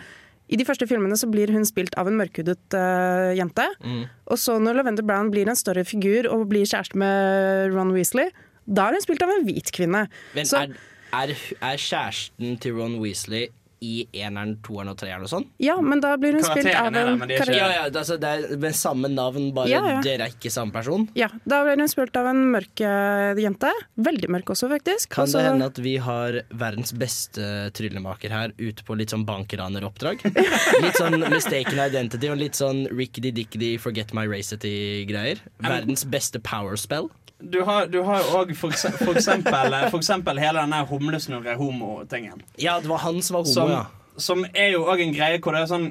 I de første filmene så blir hun spilt av en mørkhudet uh, jente. Mm. Og så når Lavender Brown blir en større figur og blir kjæreste med Ron Weasley, da er hun spilt av en hvit kvinne. Men Så- er, er, er kjæresten til Ron Weasley i eneren, toeren og treeren og sånn. Ja, men da blir hun spilt av en er karakter- Ja, ja, altså, det er med samme navn, bare Ja, ja. dere er ikke samme person. Ja, da blir hun spilt av en mørk eh, jente. Veldig mørk også, faktisk. Kan også... det hende at vi har verdens beste tryllemaker her ute på litt sånn bankraneroppdrag? (laughs) Litt sånn mistaken identity og litt sånn rickety dickety forget my racity-greier. Verdens beste power spell. Du har, du har jo òg for, for, eksempel, for eksempel hele den der humlesnurre-homo-tingen. Ja, det var han som var homo, Som, ja. som er jo òg en greie hvor det er sånn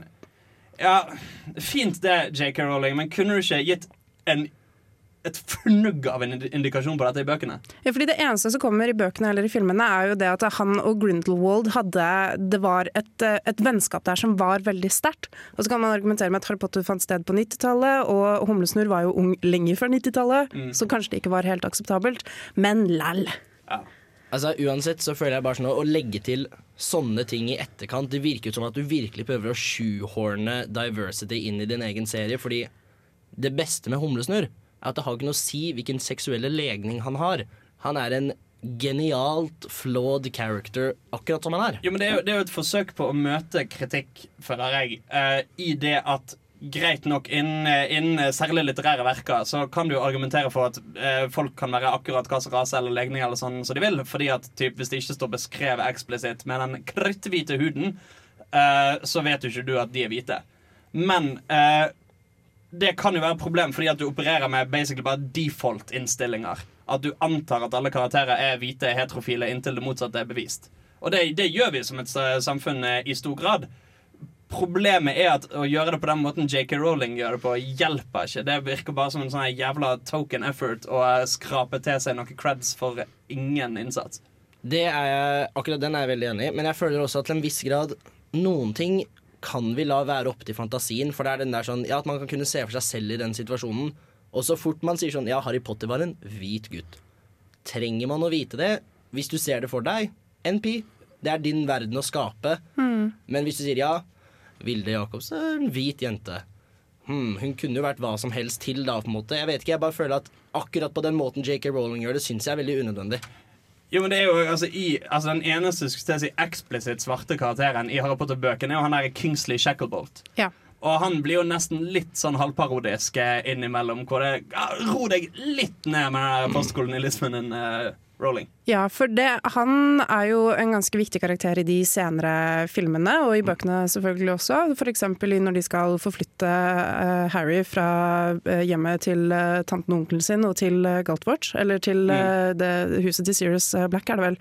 Ja, fint det, JK Rowling, men kunne du ikke gitt en, et fnugg av en indikasjon på dette i bøkene? Ja, fordi Det eneste som kommer i bøkene eller i filmene, er jo det at han og Grindelwald hadde Det var et, eh, et vennskap der som var veldig sterkt. Og så kan man argumentere med at Harry Potter fant sted på 90-tallet, og Humlesnurr var jo ung lenge før 90-tallet, så kanskje det ikke var helt akseptabelt. Men lall. Altså Uansett så føler jeg bare sånn å, å legge til sånne ting i etterkant Det virker ut som at du virkelig prøver å shoehorne diversity inn i din egen serie. Fordi det beste med Humlesnurr er at det har ikke noe å si hvilken seksuelle legning han har. Han er en genialt flawed character, akkurat som han er. Jo, men det er jo, det er jo et forsøk på å møte kritikk, føler jeg, uh, i det at Greit nok, innen, innen særlig litterære verker så kan du argumentere for at eh, folk kan være akkurat hva slags rase eller legning eller sånn som de vil, fordi at typ, hvis det ikke står beskrevet eksplisitt med den kritthvite huden, eh, så vet jo ikke du at de er hvite. Men eh, det kan jo være et problem fordi at du opererer med basically bare default-innstillinger. At du antar at alle karakterer er hvite heterofile inntil det motsatte er bevist. Og det, det gjør vi som et samfunn eh, i stor grad. Problemet er at å gjøre det på den måten JK Rowling gjør det på, hjelper ikke. Det virker bare som en sånn jævla token effort å eh, skrape til seg noen creds for ingen innsats. Det er jeg, akkurat den er jeg veldig enig i, men jeg føler også at til en viss grad noen ting kan vi la være opp til fantasien. For det er den der sånn, ja, at man kan kunne se for seg selv i den situasjonen. Og så fort man sier sånn Ja, Harry Potter var en hvit gutt. Trenger man å vite det? Hvis du ser det for deg, NP. Det er din verden å skape. Men hvis du sier ja, Vilde Jacobs er en hvit jente. Hmm, hun kunne jo vært hva som helst til, da, på en måte. Jeg vet ikke, jeg bare føler at akkurat på den måten JK Rowling gjør det, syns jeg er veldig unødvendig. Jo, men det er jo altså, i, altså Den eneste skulle jeg si, eksplisitt svarte karakteren i Harry Potter-bøkene er jo han der Kingsley Shacklebolt. Ja. Og han blir jo nesten litt sånn halvparodisk eh, innimellom. Hvor det ja, Ro deg litt ned med den postkolonialismen din, eh, Rowling. Ja, for det, han er jo en ganske viktig karakter i de senere filmene, og i bøkene selvfølgelig også. F.eks. når de skal forflytte uh, Harry fra uh, hjemmet til uh, tanten og onkelen sin og til uh, Galtvort, eller til eh, det huset til Sirius Black, er det vel.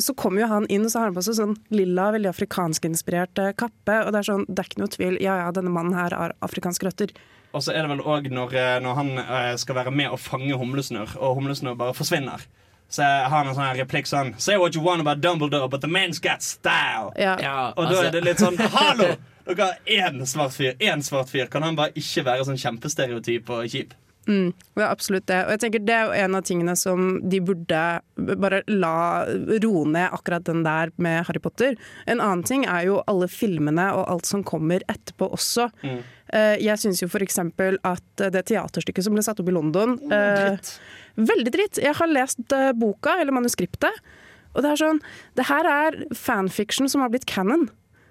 Så kommer jo han inn, og så har han på seg sånn lilla, veldig afrikanskinspirert kappe. Og det er sånn, det er ikke noe tvil. Ja ja, denne mannen her har afrikanske røtter. Og så er det vel òg når, når han skal være med å fange humlesnurr, og humlesnurr bare forsvinner. Så jeg har en sånn replikk sånn Say what you want about Dumbledore, but the man's got style. Ja. Ja, Og da altså- er det litt sånn (laughs) Hallo! Dere har én svart fyr. Én svart fyr. Kan han bare ikke være sånn kjempestereotyp og kjip? Mm, ja, absolutt det. Og jeg tenker Det er en av tingene som de burde bare la roe ned akkurat den der med Harry Potter. En annen ting er jo alle filmene og alt som kommer etterpå også. Mm. Eh, jeg syns jo f.eks. at det teaterstykket som ble satt opp i London eh, Veldig dritt. Jeg har lest eh, boka, eller manuskriptet, og det er sånn Det her er fanfiction som har blitt canon.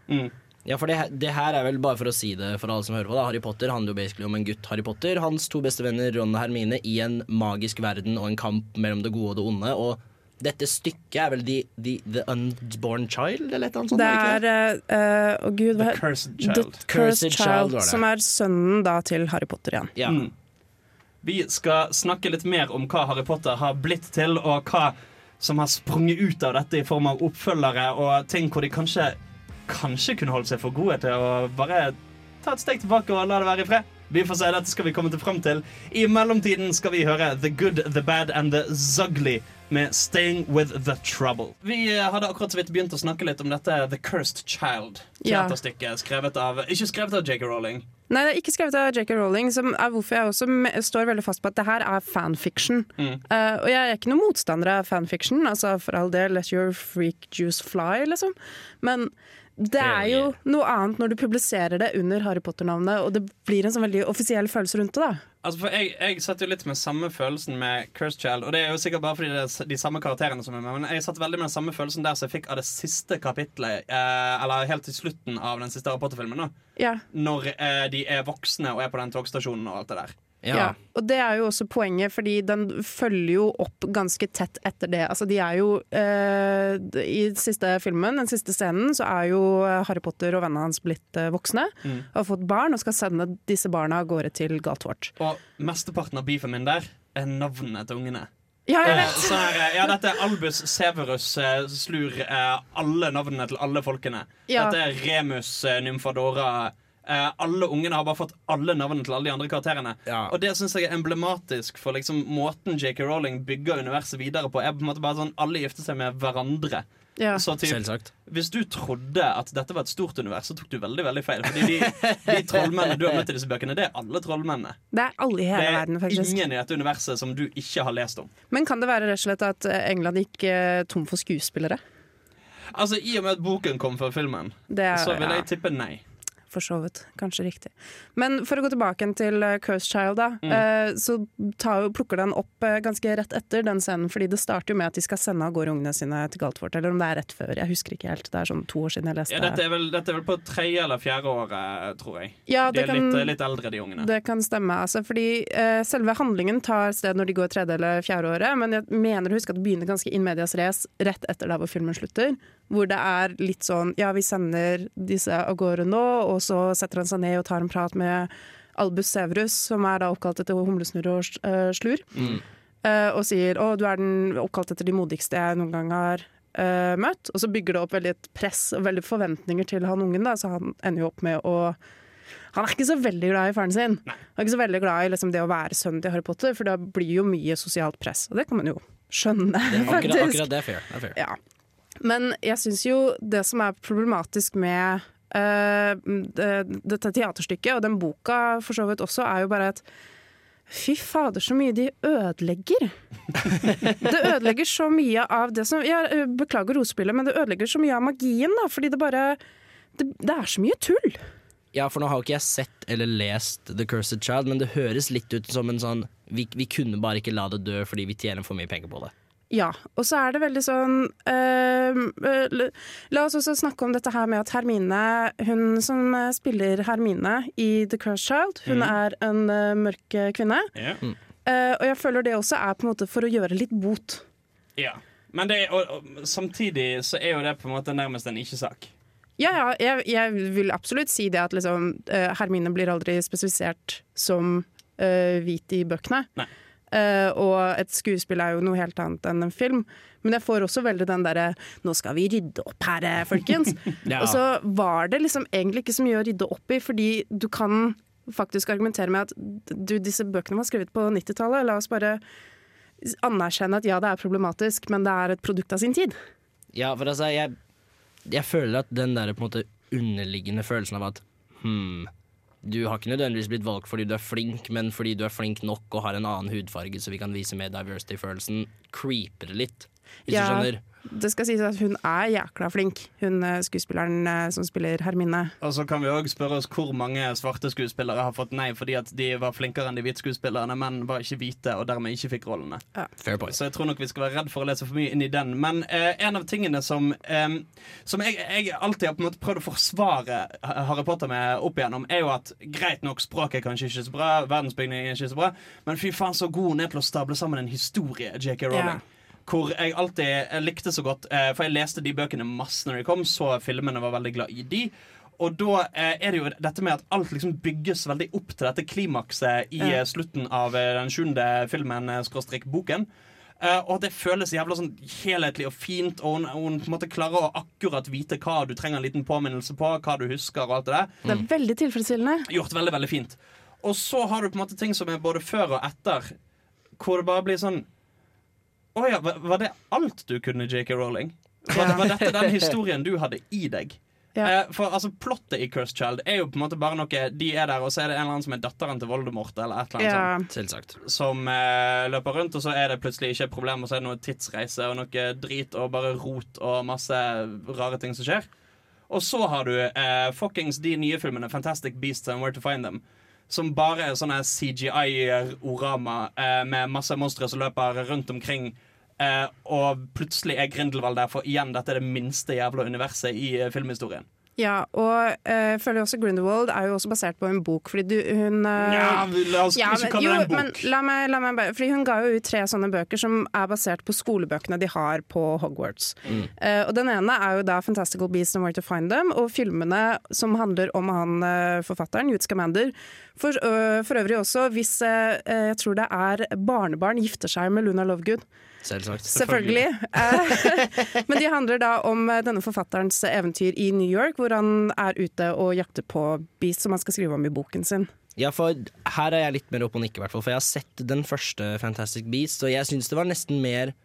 Mm. Ja, for det, det her er vel bare for å si det for alle som hører på. Da. Harry Potter handler jo basically om en gutt Harry Potter, hans to beste venner Ron og Hermine, i en magisk verden og en kamp mellom det gode og det onde. Og dette stykket er vel The, the, the Unborn Child, eller et eller annet sånt? Det er uh, eh, Å gud, The Cursed Child. The Cursed Child Child, var det. som er sønnen da til Harry Potter igjen. Ja. Mm. Vi skal snakke litt mer om hva Harry Potter har blitt til, og hva som har sprunget ut av dette i form av oppfølgere og ting hvor de kanskje Kanskje kunne holdt seg for gode til å bare ta et steg tilbake og la det være i fred. Vi får se, dette skal vi komme til fram til. I mellomtiden skal vi høre The Good, The Bad and The Zugly med Staying With The Trouble. Vi eh, hadde akkurat så vidt begynt å snakke litt om dette The Cursed Child. Teaterstykket skrevet av Ikke skrevet av J.K. Rowling. Nei, det er ikke skrevet av J.K. Rowling, som er hvorfor jeg også står veldig fast på at det her er fanfiction. Mm. Uh, og jeg er ikke noen motstander av fanfiction, altså for all del, let your freak juice fly, liksom. Men det er jo noe annet når du publiserer det under Harry Potter-navnet, og det blir en sånn veldig offisiell følelse rundt det, da. Altså jeg, jeg satt jo litt med samme følelsen med Cursed Child. Og det er jo sikkert bare fordi det er de samme karakterene som er med. Men jeg satt veldig med den samme følelsen der som jeg fikk av det siste kapitlet. Eh, eller helt til slutten av den siste Harry Potter-filmen. da Ja. Når eh, de er voksne og er på den togstasjonen og alt det der. Ja. Og det er jo også poenget, fordi den følger jo opp ganske tett etter det. Altså, de er jo eh, I den siste filmen, den siste scenen, så er jo Harry Potter og vennene hans blitt eh, voksne. Mm. Har fått barn og skal sende disse barna av gårde til Galtvort. Og mesteparten av beefen min der er navnene til ungene. Ja, jeg Eh, vet! sånn her, eh, ja, dette er Albus Severus eh, slur eh, alle navnene til alle folkene. Ja. Dette er Remus eh, Nymfadora. Eh, alle ungene har bare fått alle navnene til alle de andre karakterene. Ja. Og det syns jeg er emblematisk for liksom måten J.K. Rowling bygger universet videre på. Er på en måte bare sånn Alle gifter seg med hverandre. Ja. Så typ, hvis du trodde at dette var et stort univers, så tok du veldig veldig feil. Fordi de, de (laughs) trollmennene du har møtt i disse bøkene, det er alle trollmennene. Det er alle i Det hele er verden, faktisk. ingen i dette universet som du ikke har lest om. Men kan det være rett og slett at eh, England gikk eh, tom for skuespillere? Altså, I og med at boken kom før filmen, er, så vil ja. jeg tippe nei. For så vidt. Kanskje riktig. Men for å gå tilbake til uh, Cursed Child, da. Mm. eh, så tar, plukker den opp eh, ganske rett etter den scenen, fordi det starter jo med at de skal sende av gårde ungene sine til Galtvort. Eller om det er rett før. Jeg husker ikke helt. Det er sånn to år siden jeg leste Ja, dette, er vel, dette er vel på tredje eller fjerde året, tror jeg. Ja, De er kan, litt, litt eldre, de ungene. det kan stemme. Altså, fordi uh, selve handlingen tar sted når de går tredje eller fjerde året, men jeg mener å huske at det begynner ganske in medias race rett etter der hvor filmen slutter. Hvor det er litt sånn ja, vi sender disse av gårde nå, og så setter han seg ned og tar en prat med Albus Severus, som er da oppkalt etter humlesnurr og eh, slur, eh, og sier å, du er den oppkalt etter de modigste jeg noen gang har uh, møtt. Og så bygger det opp veldig et press og veldig forventninger til han ungen, da, så han ender jo opp med å han er ikke så veldig glad i faren sin. Han er ikke så veldig glad i liksom, det å være sønnen til Harry Potter, for det blir jo mye sosialt press. Og det kan man jo skjønne, Akkurat, faktisk. akkurat det er fair. Det er fair. Ja. Men jeg syns jo det som er problematisk med uh, dette teaterstykket, og den boka for så vidt også, er jo bare at Fy fader, så mye de ødelegger. det ødelegger så mye av det som Jeg eh, beklager ordspillet, men det ødelegger så mye av magien, da, fordi det bare det, det er så mye tull. Ja, for nå har jo ikke jeg sett eller lest The Cursed Child, men det høres litt ut som en sånn Vi, vi kunne bare ikke la det dø fordi vi tjener for mye penger på det. Ja, og så er det veldig sånn eh, eh, la- oss også snakke om dette her med at Hermine, hun som eh, spiller Hermine i The Cursed Child, hun er en uh, mørk kvinne. Ja. Uh, og jeg føler det også er på en måte for å gjøre litt bot. Ja. Men det, og, og, samtidig så er jo det på en måte nærmest en ikke-sak. Ja, ja, jeg, jeg vil absolutt si det at liksom, uh, Hermine blir aldri spesifisert som hvit i bøkene. Nei. Eh, og et skuespill er jo noe helt annet enn en film. Men jeg får også veldig den derre 'nå skal vi rydde opp her, eh, folkens'. (laughs) Ja. Og så var det liksom egentlig ikke så mye å rydde opp i, fordi du kan faktisk argumentere med at du, disse bøkene var skrevet på 90-tallet. La oss bare anerkjenne at ja, det er problematisk, men det er et produkt av sin tid. Ja, for altså, jeg, jeg føler at den der på en måte underliggende følelsen av at hmm, du har ikke nødvendigvis blitt valgt fordi du er flink, men fordi du er flink nok og har en annen hudfarge så vi kan vise mer diversity-følelsen, creeper det litt. Hvis Ja. du skjønner. Det skal sies at hun er jækla flink, hun eh, skuespilleren eh, som spiller Hermine. Og så kan vi òg spørre oss hvor mange svarte skuespillere har fått nei fordi at de var flinkere enn de hvite skuespillerne, men var ikke hvite og dermed ikke fikk rollene. Fair point. Så jeg tror nok vi skal være redd for å lese for mye inn i den. Men eh, en av tingene som, eh, som jeg, jeg alltid har på en måte prøvd å forsvare Harry Potter med opp igjennom, er jo at greit nok, språket er kanskje ikke så bra, verdensbygningen er ikke så bra, men fy faen så god hun er til å stable sammen en historie, JK Rowling. Hvor jeg alltid jeg likte så godt eh, For jeg leste de bøkene masse når de kom, så filmene var veldig glad i de. Og da eh, er det jo dette med at alt liksom bygges veldig opp til dette klimakset i Ja. eh, slutten av eh, den sjuende filmen, eh, skråstrek boken. Uh, og det føles jævla sånn helhetlig og fint, og hun, hun på en måte klarer å akkurat vite hva du trenger en liten påminnelse på, hva du husker og alt det der. Det er veldig tilfredsstillende. Gjort veldig, veldig fint. Og så har du på en måte ting som er både før og etter, hvor det bare blir sånn Å ja, var var det alt du kunne, JK Rowling? Var, Ja. var dette den (laughs) historien du hadde i deg? Ja. Eh, for altså, Plottet i Cursed Child er jo på en måte bare noe De er der, og så er det en eller annen som er datteren til Voldemort, eller et eller annet sånt Ja, Selvsagt. som eh, løper rundt, og så er det plutselig ikke et problem, og så er det noe tidsreise og noe drit og bare rot og masse rare ting som skjer. Og så har du eh, fuckings de nye filmene, Fantastic Beasts and Where to Find Them, som bare er sånne CGI-orama eh, med masse monstre som løper rundt omkring. Eh, og plutselig er Grindelwald der, for igjen, dette er det minste jævla universet i eh, filmhistorien. Ja, og jeg føler også Grindelwald er jo også basert på en bok, fordi du, hun uh, Ja, la oss Ja, ikke kalle det en bok. Men la meg, la meg bare, fordi Hun ga jo ut tre sånne bøker som er basert på skolebøkene de har på Hogwarts. Eh, og Den ene er jo da 'Fantastical Beasts and Where to Find Them', og filmene som handler om han forfatteren, Newt Scamander. For, for øvrig også hvis jeg tror det er barnebarn gifter seg med Luna Lovegood. Selvsagt. Selvfølgelig. Eh, (laughs) Men de handler da om eh, denne forfatterens eventyr i New York, hvor han er ute og jakter på beast som han skal skrive om i boken sin. Ja, for her er jeg litt mer opp og nikke. For jeg har sett den første Fantastic Beast, og jeg syns det var nesten mer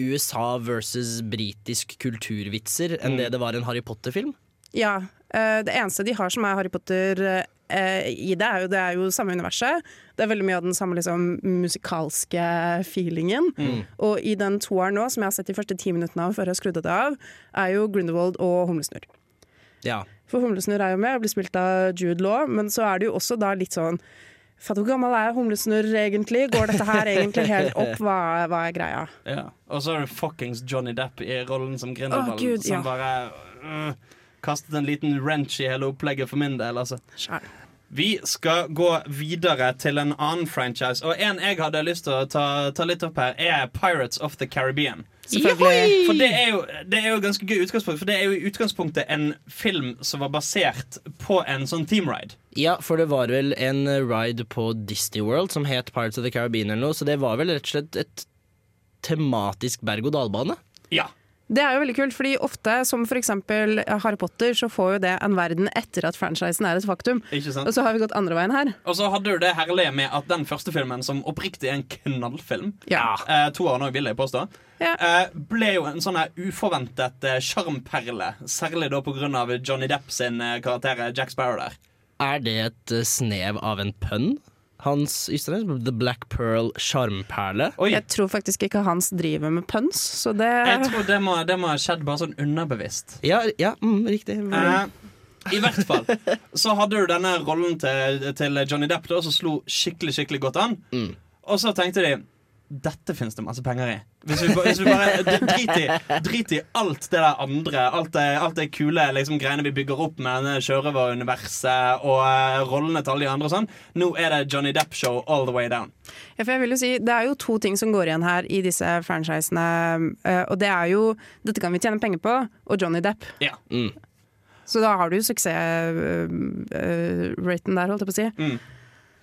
USA versus britisk kulturvitser enn det det var en Harry Potter-film. Ja, eh, Det eneste de har som er Harry Potter i det, er jo, det er jo samme universet. Det er veldig mye av den samme liksom, musikalske feelingen. Og i den toeren nå, som jeg har sett de første ti minuttene av før jeg skrudde det av, er jo Grindelwald og Humlesnurr. Ja. For Humlesnurr er jo med og blir spilt av Jude Law, men så er det jo også da litt sånn Fatt, hvor gammel er Humlesnurr egentlig? Går dette her egentlig helt opp? Hva, hva er greia? Ja. Og så er det fuckings Johnny Depp i rollen som Grindelwald, oh, Gud, som ja. bare uh, kastet en liten wrench i hele opplegget for min del. Altså. Skjær. Vi skal gå videre til en annen franchise, og en jeg hadde lyst til å ta, ta litt opp her, er Pirates of the Caribbean. Selvfølgelig. For det er, jo, det er jo ganske gøy utgangspunkt, for det er jo i utgangspunktet en film som var basert på en sånn teamride. ja, for det var vel en ride på Disney World som het Pirates of the Caribbean eller noe, så det var vel rett og slett et tematisk berg-og-dal-bane. Ja. Det er jo veldig kult, fordi ofte, som for eksempel Harry Potter, så får jo det en verden etter at franchisen er et faktum. Ikke sant? Og så har vi gått andre veien her. Og så hadde du det herlige med at den første filmen, som oppriktig er en knallfilm Ja. eh, Toeren òg, vil jeg påstå. Ja. Eh, ble jo en sånn uforventet uforventet eh. Særlig da av Johnny Depp sin eh, karakter eh, Jack Sparrow der. Er det et eh, snev av en pønn? Hans Ystein, The Black Pearl sjarmperle? Jeg tror faktisk ikke Hans driver med pøns, så det jeg tror det må, det må ha skjedd bare sånn underbevisst. Ja, ja mm, riktig. Eh, I hvert fall så hadde du denne rollen til, til Johnny Depp da, som slo skikkelig skikkelig godt an. Mm. Og så tenkte de dette finnes det masse penger i. Hvis vi, hvis vi bare drit i, drit i alt det der andre, alt det, alt det kule liksom, greiene vi bygger opp med sjørøveruniverset og uh, rollene til alle de andre og sånn. Nå er det Johnny Depp-show all the way down. Ja, for jeg vil jo si, Det er jo to ting som går igjen her i disse franchisene. Uh, Og det er jo 'Dette kan vi tjene penger på' og Johnny Depp. Ja. Så da har du jo suksessraten der, holdt jeg på å si.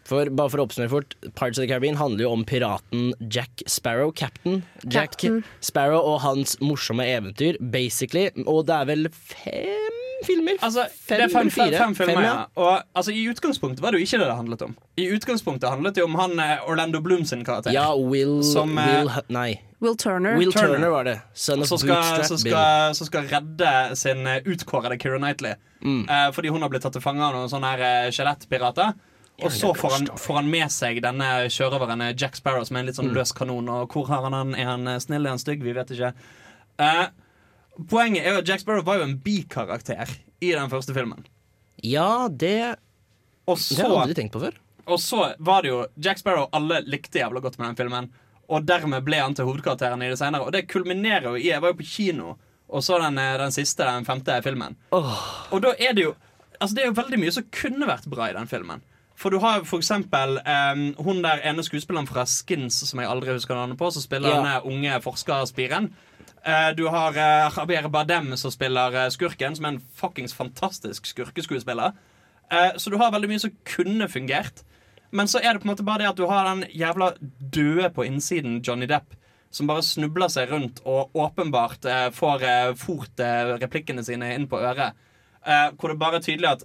For, bare for å oppsummere fort, Pirates of the Caribbean handler jo om piraten Jack Sparrow, captain Jack Captain. Sparrow og hans morsomme eventyr, basically. Og det er vel fem filmer? Altså, Fem det er fem, fire? fem filmer, Fem, ja. Og altså, I utgangspunktet var det jo ikke det det handlet om. I utgangspunktet handlet det om han eh, Orlando Bloom sin karakter. Ja, Will, Som, eh, Will Nei. Will Turner. Will Turner. Turner, var det. Son of så skal, Bootstrap som, skal, så skal redde sin eh, utkårede Keira Knightley. Mm. Uh, fordi hun har blitt tatt til fange av noen sånne skjelettpirater. Og så får han, får han med seg denne sjørøveren eh, Jack Sparrow, som er en litt sånn løs kanon. Og hvor har han han? Er han eh, snill, er han stygg? Vi vet ikke. Eh, poenget er jo at Jack Sparrow var jo en bikarakter i den første filmen. Ja, det, Og det har jeg aldri tenkt på før. Og så var det jo Jack Sparrow alle likte jævla godt med den filmen. Og dermed ble han til hovedkarakteren i det senere. Og det kulminerer jo i Jeg var jo på kino og så den, eh, den siste, den femte filmen. Og da er det jo Altså det er jo veldig mye som kunne vært bra i den filmen. For du har for eksempel um, hun der ene skuespilleren fra Skins, som jeg aldri husker navnet på, som spiller Ja. denne unge forskerspiren. Eh, du har eh, Javier Bardem som spiller eh, skurken, som er en fuckings fantastisk skurkeskuespiller. Så du har veldig mye som kunne fungert. Men så er det på en måte bare det at du har den jævla døde på innsiden Johnny Depp, som bare snubler seg rundt og åpenbart eh, får eh, fort eh, replikkene sine inn på øret. Hvor det bare er tydelig at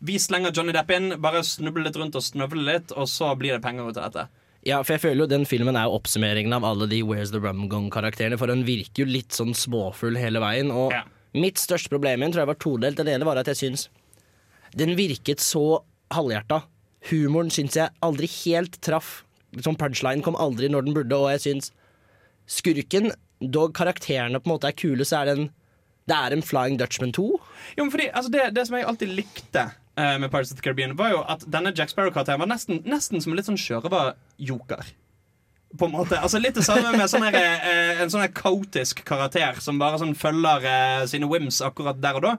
vi slenger Johnny Depp inn, bare snubler litt rundt og snøvler litt, og så blir det penger ut av dette. Ja, for jeg føler jo den filmen er jo oppsummeringen av alle de Where's the Rum Gone-karakterene, for den virker jo litt sånn småfull hele veien. Og Ja. mitt største problem igjen tror jeg var todelt. Det ene var at jeg syns den virket så halvhjerta. Humoren syns jeg aldri helt traff. Sånn punchline kom aldri når den burde, og jeg syns skurken, dog karakterene på en måte er kule, så er det en det er en Flying Dutchman 2. Jo, men fordi, altså det, det som jeg alltid likte eh, med Pirates of the Caribbean, var jo at denne Jack Sparrow-karakteren var nesten, nesten som en litt sånn sjørøverjoker. På en måte, altså Litt det samme med sånn her, eh, en sånn her kaotisk karakter som bare sånn følger eh, sine whims akkurat der og da.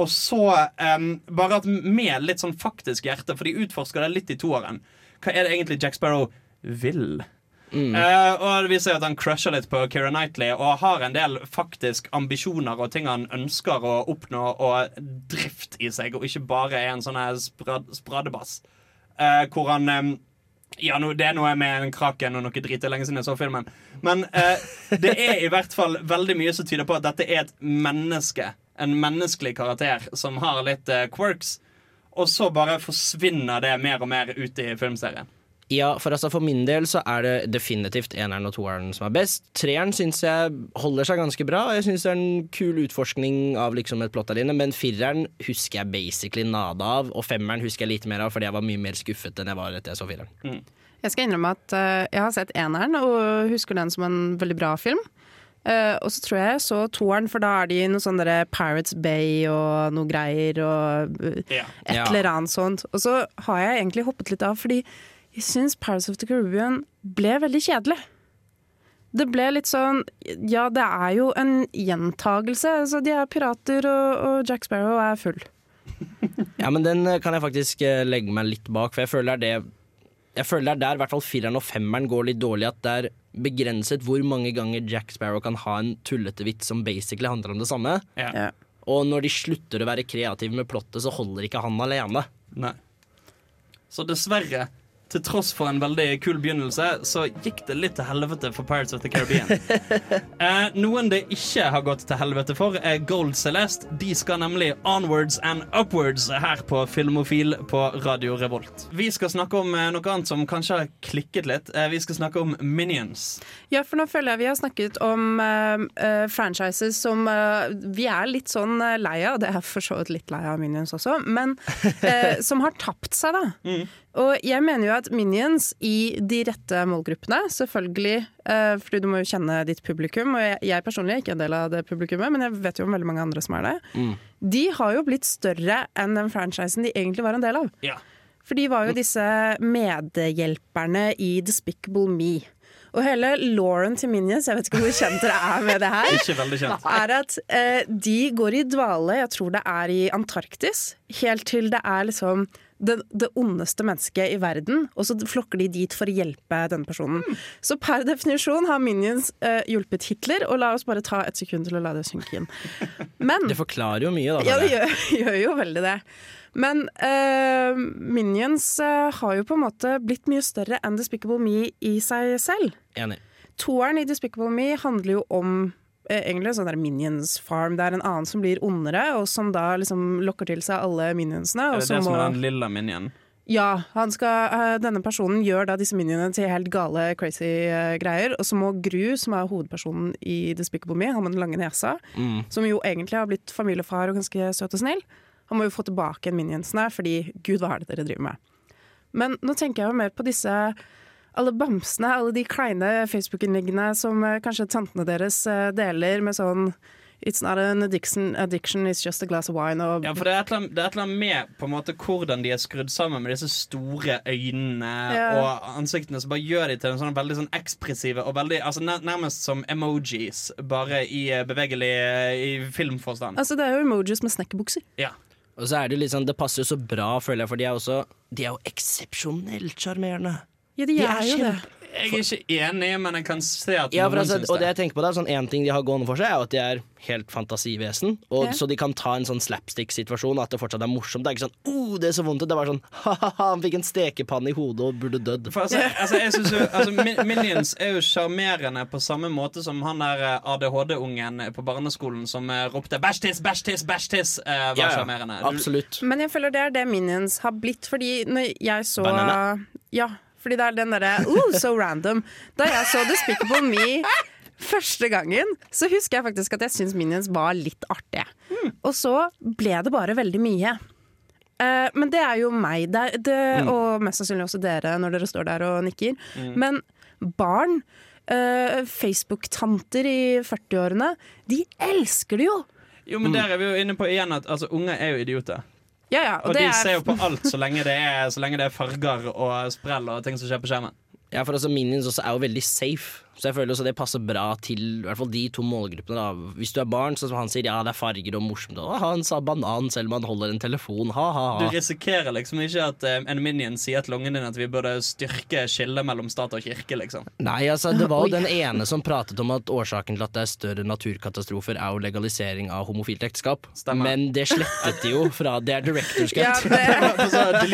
Og så bare at med litt sånn faktisk hjerte, for de utforsker det litt i toeren. Hva er det egentlig Jack Sparrow vil? Eh, og det viser jo at han crusher litt på Keira Knightley og har en del faktisk ambisjoner og ting han ønsker å oppnå, og drift i seg, og ikke bare er en sånn spradebass. Uh, hvor han um, ja, no, det er noe med en kraken og noe drit. Lenge siden jeg så filmen. Men uh, det er i hvert fall veldig mye som tyder på at dette er et menneske. En menneskelig karakter som har litt quirks. Og så bare forsvinner det mer og mer ut i filmserien. Ja, for altså for min del så er det definitivt eneren og toeren som er best. Treeren syns jeg holder seg ganske bra. Jeg syns det er en kul utforskning av liksom et plott der inne, men fireren husker jeg basically nada av, og femmeren husker jeg litt mer av fordi jeg var mye mer skuffet enn jeg var etter jeg så fireren. Jeg skal innrømme at uh, jeg har sett eneren og husker den som en veldig bra film. Uh, og så tror jeg jeg så toeren, for da er de i noe sånn derre Pirates Bay og noe greier og uh, yeah. et eller annet sånt. Og så har jeg egentlig hoppet litt av, fordi jeg syns Pirates of the Caribbean ble veldig kjedelig. Det ble litt sånn Ja, det er jo en gjentagelse. Altså, de er pirater, og, og Jack Sparrow er full. Ja, men den eh, kan jeg faktisk eh, legge meg litt bak, for jeg føler det er det jeg føler det er der i hvert fall fireren og femmeren går litt dårlig. At det er begrenset hvor mange ganger Jack Sparrow kan ha en tullete vits som basically handler om det samme. Ja. Ja. Og når de slutter å være kreative med plottet, så holder ikke han alene. Nei. Så dessverre, til tross for en veldig kul begynnelse, så gikk det litt til helvete for Pirates of the Caribbean. (laughs) eh, noen det ikke har gått til helvete for, er Gold Celeste. De skal nemlig onwards and upwards her på Filmofil på Radio Revolt. Vi skal snakke om eh, noe annet som kanskje har klikket litt. Eh, vi skal snakke om Minions. Ja, for nå føler jeg vi har snakket om eh, eh, franchises som eh, vi er litt sånn lei av. Det er for så vidt litt lei av Minions også, men eh, (laughs) som har tapt seg, da. Og jeg mener jo at Minions i de rette målgruppene, selvfølgelig, eh, fordi du må jo kjenne ditt publikum, og jeg, jeg personlig er ikke en del av det publikummet, men jeg vet jo om veldig mange andre som er det. De har jo blitt større enn den franchisen de egentlig var en del av. Ja. For de var jo disse medhjelperne i Despicable Me. Og hele Lauren til Minions, jeg vet ikke hvor kjent dere er med det her, (laughs) Ikke veldig kjent. er at eh, de går i dvale, jeg tror det er i Antarktis, helt til det er liksom det, det ondeste mennesket i verden, og så flokker de dit for å hjelpe denne personen. Så per definisjon har Minions eh, hjulpet Hitler, og la oss bare ta et sekund til å la det synke inn. Men Det forklarer jo mye, da. ja, det gjør, (laughs) gjør jo veldig det. Men eh, Minions eh, har jo på en måte blitt mye større enn Despicable Me i seg selv. Enig. Toeren i Despicable Me handler jo om egentlig en sånn der Minions Farm. Det er en annen som blir ondere, og som da liksom lokker til seg alle minionsene. Er det det som er den lilla minion? ja, han skal, eh, denne personen gjør da disse minionene til helt gale, crazy eh, greier. Og så må Gru, som er hovedpersonen i Despicable Me, han med den lange nesa, Mm. som jo egentlig har blitt familiefar og ganske søt og snill, han må jo få tilbake minionsene, fordi gud, hva er det dere driver med? Men nå tenker jeg jo mer på disse alle bamsene, alle de kleine Facebook-innleggene som eh, kanskje tantene deres eh, deler med sånn It's not an addiction, addiction, it's just a glass of wine. Og Ja, for det er, et eller annet, det er et eller annet med på en måte hvordan de er skrudd sammen med disse store øynene yeah. og ansiktene som bare gjør de til en sånn veldig sånn ekspressive og veldig altså Nærmest som emojis, bare i eh, bevegelig i filmforstand. Altså, det er jo emojis med snekkerbukser. Ja. Og så er det jo litt sånn, det passer jo så bra, føler jeg, for de er, også, de er jo eksepsjonelt sjarmerende. Ja, de, De er, er jo det. Jeg er ikke enig, men jeg kan se at Ja, noen altså, syns og det det. jeg tenker på da, sånn En ting de har gående for seg, er at de er helt fantasivesen. Og Ja. Så de kan ta en sånn slapstick-situasjon, at det fortsatt er morsomt. Det er ikke sånn 'Å, det er så vondt. Det er bare sånn ha-ha-ha, han fikk en stekepanne i hodet og burde dødd. For altså, altså, jeg synes jo, altså, Minions er jo sjarmerende på samme måte som han der eh, ADHD-ungen på barneskolen som eh, ropte 'bæsjtiss, bæsjtiss, bæsjtiss', eh, var Ja, ja, sjarmerende. Absolutt. Men jeg føler det er det Minions har blitt, fordi når jeg så Banana. Ja, fordi det er den derre oh, so random. Da jeg så Despicable Me første gangen, så husker jeg faktisk at jeg syntes Minions var litt artige. Og så ble det bare veldig mye. Uh, men det er jo meg, det, det, og mest sannsynlig også dere når dere står der og nikker. Men barn, uh, Facebook-tanter i 40-årene, de elsker det jo! Jo, men der er vi jo inne på igjen at altså, unger er jo idioter. Ja, ja, Og og det de ser er jo på alt så lenge det er, så lenge det er farger og sprell og ting som skjer på skjermen. Ja, for altså Minions også er jo veldig safe, så jeg føler også det passer bra til i hvert fall de to målgruppene. da Hvis du er barn, så som han sier ja, det er farger og morsomt. Og, han sa banan selv om han holder en telefon. Ha, ha, Du risikerer liksom ikke at uh, en minion sier til ungen din at vi burde styrke skillet mellom stat og kirke, liksom. Nei, altså Det var jo (laughs) den ene som pratet om at årsaken til at det er større naturkatastrofer, er jo legalisering av homofilt ekteskap. Stemmer. Men det slettet de jo fra Det er director's cut. ja, det, (laughs)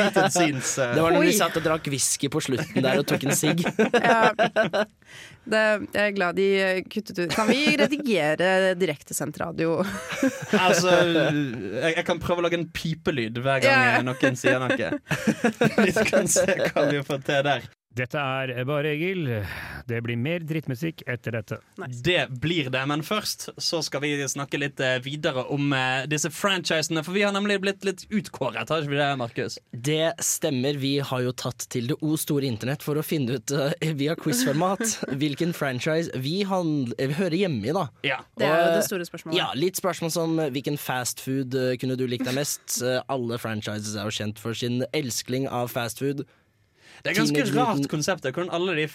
eh. Det var når de satt og drakk whisky på slutten der og tok en sigg. ja, (laughs) det, jeg er glad de kuttet ut Kan vi redigere direktesendt radio? (laughs) Altså, jeg, jeg kan prøve å lage en pipelyd hver gang ja. noen sier noe. (laughs) Vi kan se hva vi får til der. Dette er Bare Egil. Det blir mer drittmusikk etter dette. Det blir det, men først så skal vi snakke litt eh, videre om eh, disse franchisene. For vi har nemlig blitt litt utkåret, har ikke vi det, Markus? Det stemmer. Vi har jo tatt til det o store internett for å finne ut uh, via quizformat (laughs) hvilken franchise vi, vi hører hjemme i. da Ja. Det er jo det store spørsmålet. Ja, Litt spørsmål som hvilken fastfood kunne du likt deg mest? Alle franchises er jo kjent for sin elskling av fastfood. Det er ganske rart konsept. Hvordan alle de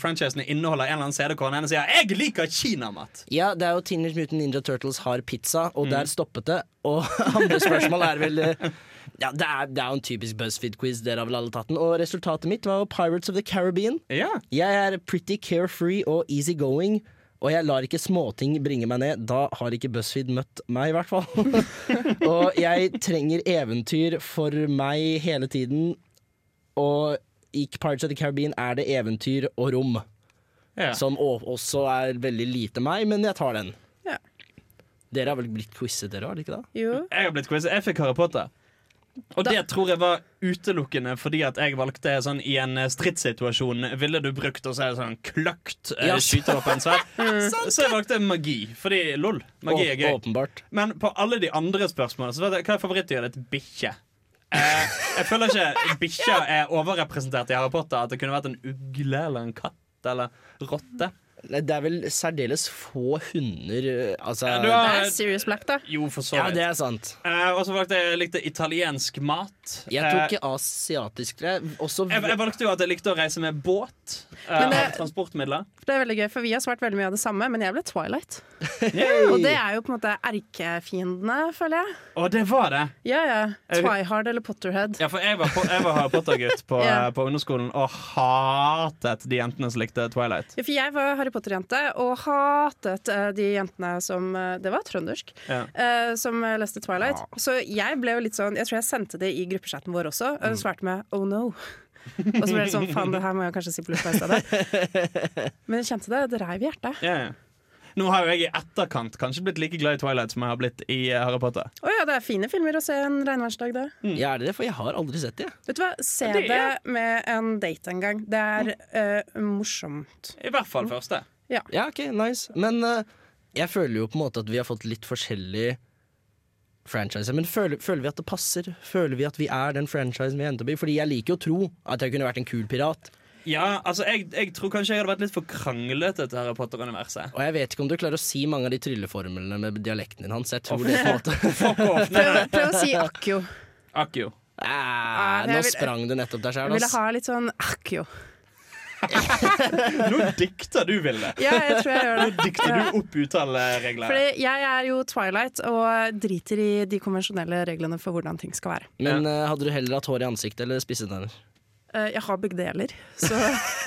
franchisene inneholder en eller annen CD hvor han ene sier 'Jeg liker kinamat'. Ja, det er jo Teenage Mutant Ninja Turtles har pizza, og Mm. der stoppet det. Og (laughs) andre spørsmål er vel uh, ja, det er, det er jo en typisk BuzzFeed-quiz, dere har vel alle tatt den. Og resultatet mitt var Pirates of the Caribbean. Ja. Jeg er pretty carefree og easygoing, og jeg lar ikke småting bringe meg ned. Da har ikke BuzzFeed møtt meg, i hvert fall. (laughs) og jeg trenger eventyr for meg hele tiden, og i Pirates of the Caribbean er det eventyr og rom. Ja. Som også er veldig lite meg, men jeg tar den. Ja. Dere har vel blitt quizet, dere? har dere ikke da? Jo. Jeg har blitt quizet. Jeg fikk Harry Potter. Og det tror jeg var utelukkende fordi at jeg valgte sånn i en eh, stridssituasjon Ville du brukt å så er sånn kløkt, eh, Ja. skyter opp en sverd? (laughs) Så jeg valgte magi. Fordi lol, magi er gøy. Åpenbart. Men på alle de andre spørsmålene Så vet jeg, Hva er favorittdyret ditt? Bikkje. Eh, jeg føler ikke bikkja er overrepresentert i Harry Potter. At det kunne vært en ugle eller en katt eller rotte. Det er vel særdeles få hunder eh, Altså har, Det er Serious Black, da. jo, for så Ja, vidt. det er sant. Eh, og så valgte jeg jeg italiensk mat. Jeg tok ikke asiatisk det. Også Jeg, jeg valgte jo at jeg likte å reise med båt. Uh, Men det- transportmidler. Det er veldig gøy, for Vi har svart veldig mye av det samme, men jeg ble Twilight. Hey! (laughs) Og det er jo på en måte erkefiendene, føler jeg. Å, det var det! Ja, ja. Twihard eller Potterhead. Ja, for jeg var, på, jeg var Harry Potter-gutt på, (laughs) Ja. eh, på underskolen og hatet de jentene som likte Twilight. Ja, For jeg var Harry Potter-jente og hatet eh, de jentene som eh, Det var trøndersk. Ja. eh, som eh, leste Twilight. Så jeg ble jo litt sånn Jeg tror jeg sendte det i gruppechatten vår også. Mm. Og svarte med 'oh no'. og så ble det sånn faen, det her må jeg kanskje si på lufta i stedet. (laughs) Men jeg kjente det. Det reiv i hjertet. Ja, ja. Nå har jo jeg i etterkant kanskje blitt like glad i Twilight som jeg har blitt i eh, Harry Potter. Å ja, det er fine filmer å se en regnværsdag, det. Ja, er det det? For jeg har aldri sett det. Vet du hva, se Det det, er- med en date en gang. Det er eh, morsomt. I hvert fall første. Ja, ja ok, nice Men uh, jeg føler jo på en måte at vi har fått litt forskjellige franchiser. Men føler, føler vi at det passer? Føler vi at vi er den franchisen vi endte endt opp i? Fordi jeg liker jo å tro at jeg kunne vært en kul pirat. Ja, altså, jeg, jeg tror kanskje jeg hadde vært litt for kranglete til Harry Potter-universet. Og jeg vet ikke om du klarer å si mange av de trylleformlene med dialekten din hans. Jeg tror det på en måte (laughs) (laughs) Prøv, prøv å si akkjo Akio. ah, jeg Nå vil- sprang du nettopp der Jeg ville ha litt sånn akjo. (laughs) Nå dikter du, Vilde. Ja, jeg tror jeg gjør det. Nå dikter du opp uttalereglene. Fordi jeg er jo Twilight og driter i de konvensjonelle reglene for hvordan ting skal være. Men eh, hadde du heller hatt hår i ansiktet eller spisse tenner? Eh, Jeg har begge deler, så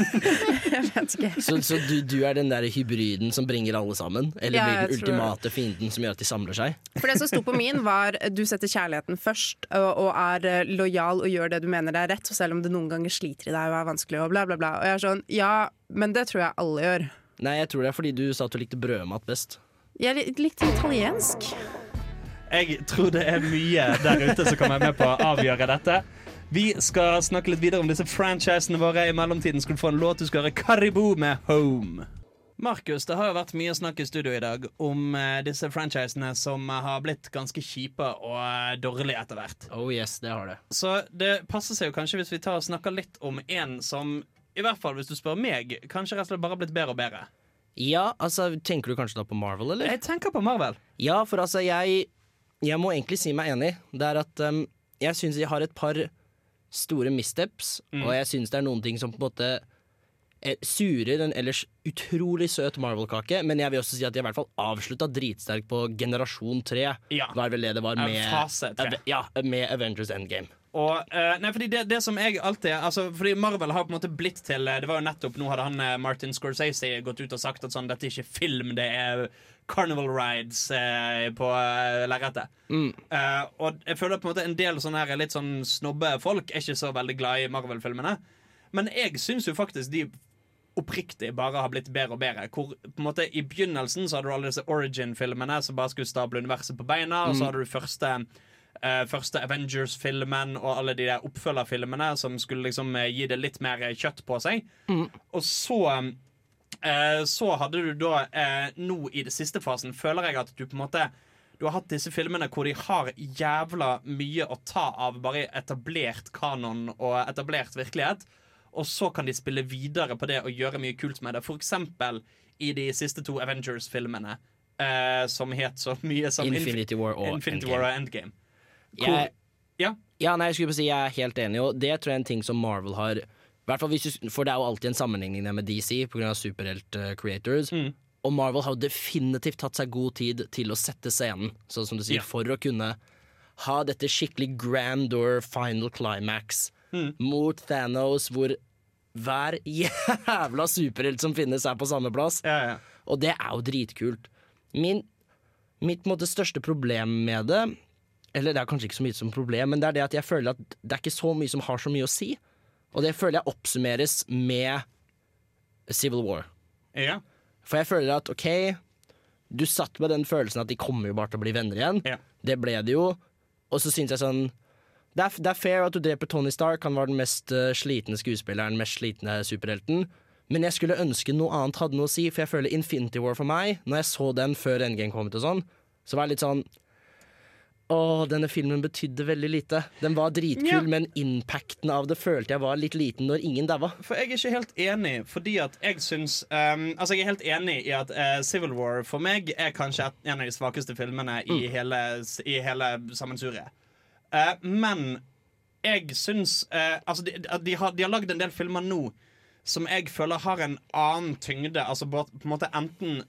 (laughs) jeg vet ikke. Så, så du, du er den der hybriden som bringer alle sammen? Eller Ja, blir den ultimate fienden som gjør at de samler seg? For det som sto på min, var du setter kjærligheten først og, og er eh, lojal og gjør det du mener det er rett, selv om det noen ganger sliter i deg og er vanskelig og bla, bla, bla. Og jeg er sånn, ja, men det tror jeg alle gjør. Nei, jeg tror det er fordi du sa at du likte brødmat best. Jeg er litt italiensk. Jeg tror det er mye der ute som kan være med på å avgjøre dette. Vi skal snakke litt videre om disse franchisene våre. I mellomtiden skal du få en låt. Du skal høre Karibu med Home. Markus, det har jo vært mye snakk i studio i dag om eh, disse franchisene som eh, har blitt ganske kjipe og eh, dårlige etter hvert. Oh yes, det har det. Så det passer seg jo kanskje hvis vi tar og snakker litt om en som, i hvert fall hvis du spør meg, kanskje rett og slett bare har blitt bedre og bedre. Ja, altså, tenker du kanskje da på Marvel, eller? Jeg tenker på Marvel. Ja, for altså, jeg Jeg må egentlig si meg enig. Det er at um, jeg syns de har et par store missteps, Mm. og jeg syns det er noen ting som på en måte eh, surer en ellers utrolig søt Marvel-kake, men jeg vil også si at de i hvert fall avslutta dritsterkt på generasjon tre. Ja. Var vel det det var med, fase 3. Ja, med Avengers Endgame. Og, eh, nei, fordi det, det som jeg alltid altså, Fordi Marvel har på en måte blitt til eh, Det var jo nettopp Nå hadde han eh, Martin Scorsese gått ut og sagt at sånn, dette er ikke film, det er Carnival Rides eh, på uh, lerretet. Eh, og jeg føler på en måte en del sånne her, litt sånn snobbe folk er ikke så veldig glad i Marvel-filmene. Men jeg syns jo faktisk de oppriktig bare har blitt bedre og bedre. Hvor på en måte I begynnelsen så hadde du alle disse Origin-filmene som bare skulle stable universet på beina. Og så hadde du første eh, Første Avengers-filmen og alle de der oppfølgerfilmene som skulle liksom eh, gi det litt mer eh, kjøtt på seg. Og så eh, Så hadde du da eh, Nå i det siste fasen føler jeg at du på en måte du har hatt disse filmene hvor de har jævla mye å ta av bare etablert kanon og etablert virkelighet. Og så kan de spille videre på det og gjøre mye kult med det. For eksempel i de siste to Avengers-filmene, eh, som het så mye som Infinity War og Infinity Endgame. War og Endgame. Jeg, ja. Ja, nei, jeg skulle bare si jeg er helt enig, og det tror jeg er en ting som Marvel har du, For det er jo alltid en sammenligning med DC pga. superhelt-creators. Mm. Og Marvel har jo definitivt tatt seg god tid til å sette scenen, sånn som du sier, Ja. for å kunne ha dette skikkelig grandeur final climax Mm. mot Thanos, hvor hver (laughs) jævla superhelt som finnes, er på samme plass. Ja, ja. Og det er jo dritkult. Min, mitt måte, største problem med det Eller det er kanskje ikke så mye som problem, men det er det at jeg føler at det er ikke så mye som har så mye å si. Og det føler jeg oppsummeres med Civil War. ja. For jeg føler at OK, du satt med den følelsen at de kommer jo bare til å bli venner igjen. Ja. Det ble det jo. Og så syns jeg sånn det er, det er fair at du dreper Tony Stark, han var den mest eh, slitne skuespilleren, den mest slitne superhelten. Men jeg skulle ønske noe annet hadde noe å si, for jeg føler Infinity War for meg, når jeg så den før NGN kom ut og sånn, så var jeg litt sånn Å, denne filmen betydde veldig lite. Den var dritkul, Ja. men impacten av det følte jeg var litt liten når ingen daua. For jeg er ikke helt enig, fordi at jeg syns um, Altså, jeg er helt enig i at uh, Civil War for meg er kanskje en av de svakeste filmene i hele, i hele sammensuriet. Uh, men jeg syns uh, Altså, de, de har, de har lagd en del filmer nå som jeg føler har en annen tyngde. Altså på, på en måte enten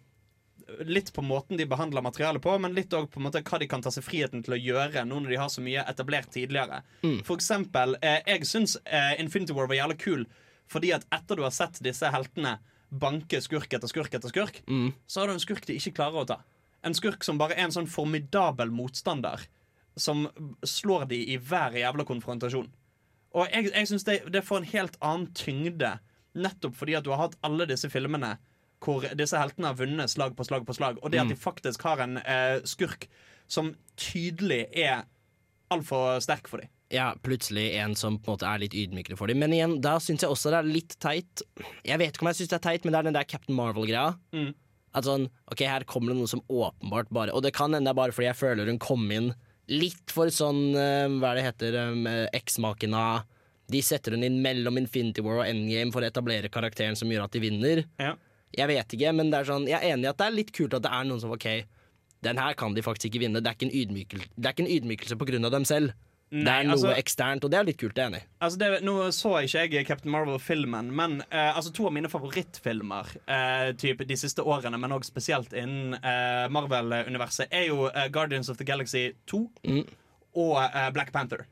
litt på måten de behandler materialet på, men litt òg på en måte hva de kan ta seg friheten til å gjøre nå når de har så mye etablert tidligere. For eksempel, eh, jeg syns eh, Infinity War var jævlig kul fordi at etter du har sett disse heltene banke skurk etter skurk etter skurk, så har du en skurk de ikke klarer å ta. En skurk som bare er en sånn formidabel motstander som slår de i hver jævla konfrontasjon. Og jeg, jeg synes det, det får en helt annen tyngde, nettopp fordi at du har hatt alle disse filmene hvor disse heltene har vunnet slag på slag på slag, og det at de faktisk har en eh, skurk som tydelig er altfor sterk for dem. Ja, plutselig en som på en måte er litt ydmykere for dem. Men igjen, da syns jeg også det er litt teit. Jeg vet ikke om jeg syns det er teit, men det er den der Captain Marvel-greia. Mm. At sånn, ok, her kommer det noe som åpenbart bare Og det kan hende det er bare fordi jeg føler hun kom inn litt for sånn eh, Hva er det heter um, Eksmaken av De setter hun inn mellom Infinity War og Endgame for å etablere karakteren som gjør at de vinner. Ja. Jeg vet ikke, men det er sånn, jeg er enig i at det er litt kult at det er noen som OK, den her kan de faktisk ikke vinne. Det er ikke en ydmykelse, det er ikke en ydmykelse på grunn av dem selv. det er noe altså- eksternt, og det er litt kult, det enig. Altså det, nå så ikke jeg Captain Marvel-filmen, men uh, altså to av mine favorittfilmer uh, typ de siste årene, men også spesielt innen uh, Marvel-universet, er jo Guardians of the Galaxy 2 Mm. og Black Panther.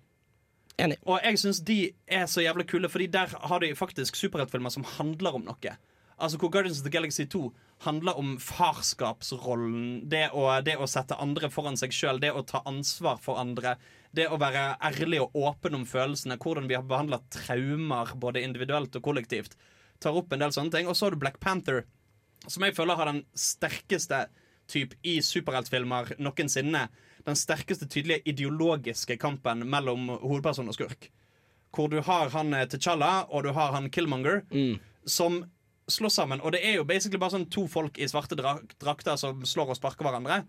Enig. Og jeg syns de er så jævlig kule, Fordi der har de faktisk superheltfilmer som handler om noe. Altså hvor Guardians of the Galaxy 2 handler om farskapsrollen. Det å, det å sette andre foran seg sjøl, det å ta ansvar for andre. Det å være ærlig og åpen om følelsene. Hvordan vi har behandla traumer, både individuelt og kollektivt. Tar opp en del sånne ting. Og så har du Black Panther, som jeg føler har den sterkeste typ i superheltfilmer noensinne. Den sterkeste tydelige ideologiske kampen mellom hovedperson og skurk. Hvor du har han eh, T'Challa og du har han Killmonger, som slår sammen. Og det er jo basically bare sånn to folk i svarte drak drakter som slår og sparker hverandre.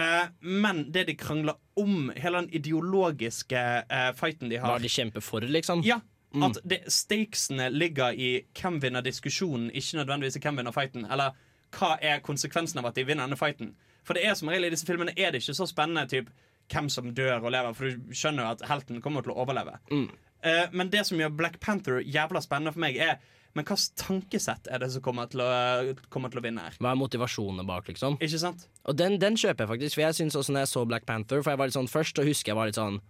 Eh, men det de krangler om, hele den ideologiske eh, fighten de har Hva de kjemper for, liksom. ja, at det, stakesene ligger i hvem vinner diskusjonen, ikke nødvendigvis i hvem vinner fighten. Eller hva er konsekvensen av at de vinner denne fighten. For det er som regel i disse filmene er det ikke så spennende typ, hvem som dør og lever, for du skjønner jo at helten kommer til å overleve. Mm. Eh, men det som gjør Black Panther jævla spennende for meg, er men hvilket tankesett er det som kommer til, å, kommer til å vinne her? Hva er motivasjonene bak, liksom? Ikke sant? Og den, den kjøper jeg faktisk, for jeg synes også når jeg så Black Panther For jeg var litt sånn først, og husker jeg var litt sånn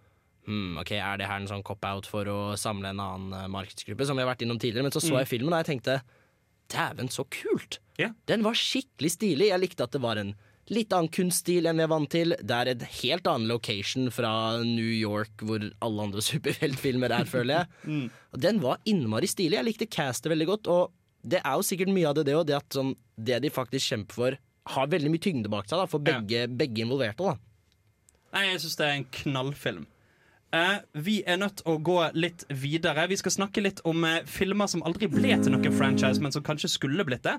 hmm, Ok, er det her en sånn cop-out for å samle en annen uh, markedsgruppe, som vi har vært innom tidligere? Men så så Mm. jeg filmen, og jeg tenkte Dæven, så kult! Ja. Den var skikkelig stilig. Jeg likte at det var en litt annen kunststil enn vi er vant til. Det er et helt annen location fra New York, hvor alle andre (laughs) superheltfilmer er, føler jeg. (laughs) Mm. Den var innmari stilig. Jeg likte castet veldig godt. Og det er jo sikkert mye av det, det òg. Det at sånn, det de faktisk kjemper for, har veldig mye tyngde bak seg da, for begge, begge involverte. da Nei, jeg syns det er en knallfilm. Eh, vi er nødt til å gå litt videre. Vi skal snakke litt om eh, filmer som aldri ble til noen franchise, men som kanskje skulle blitt det.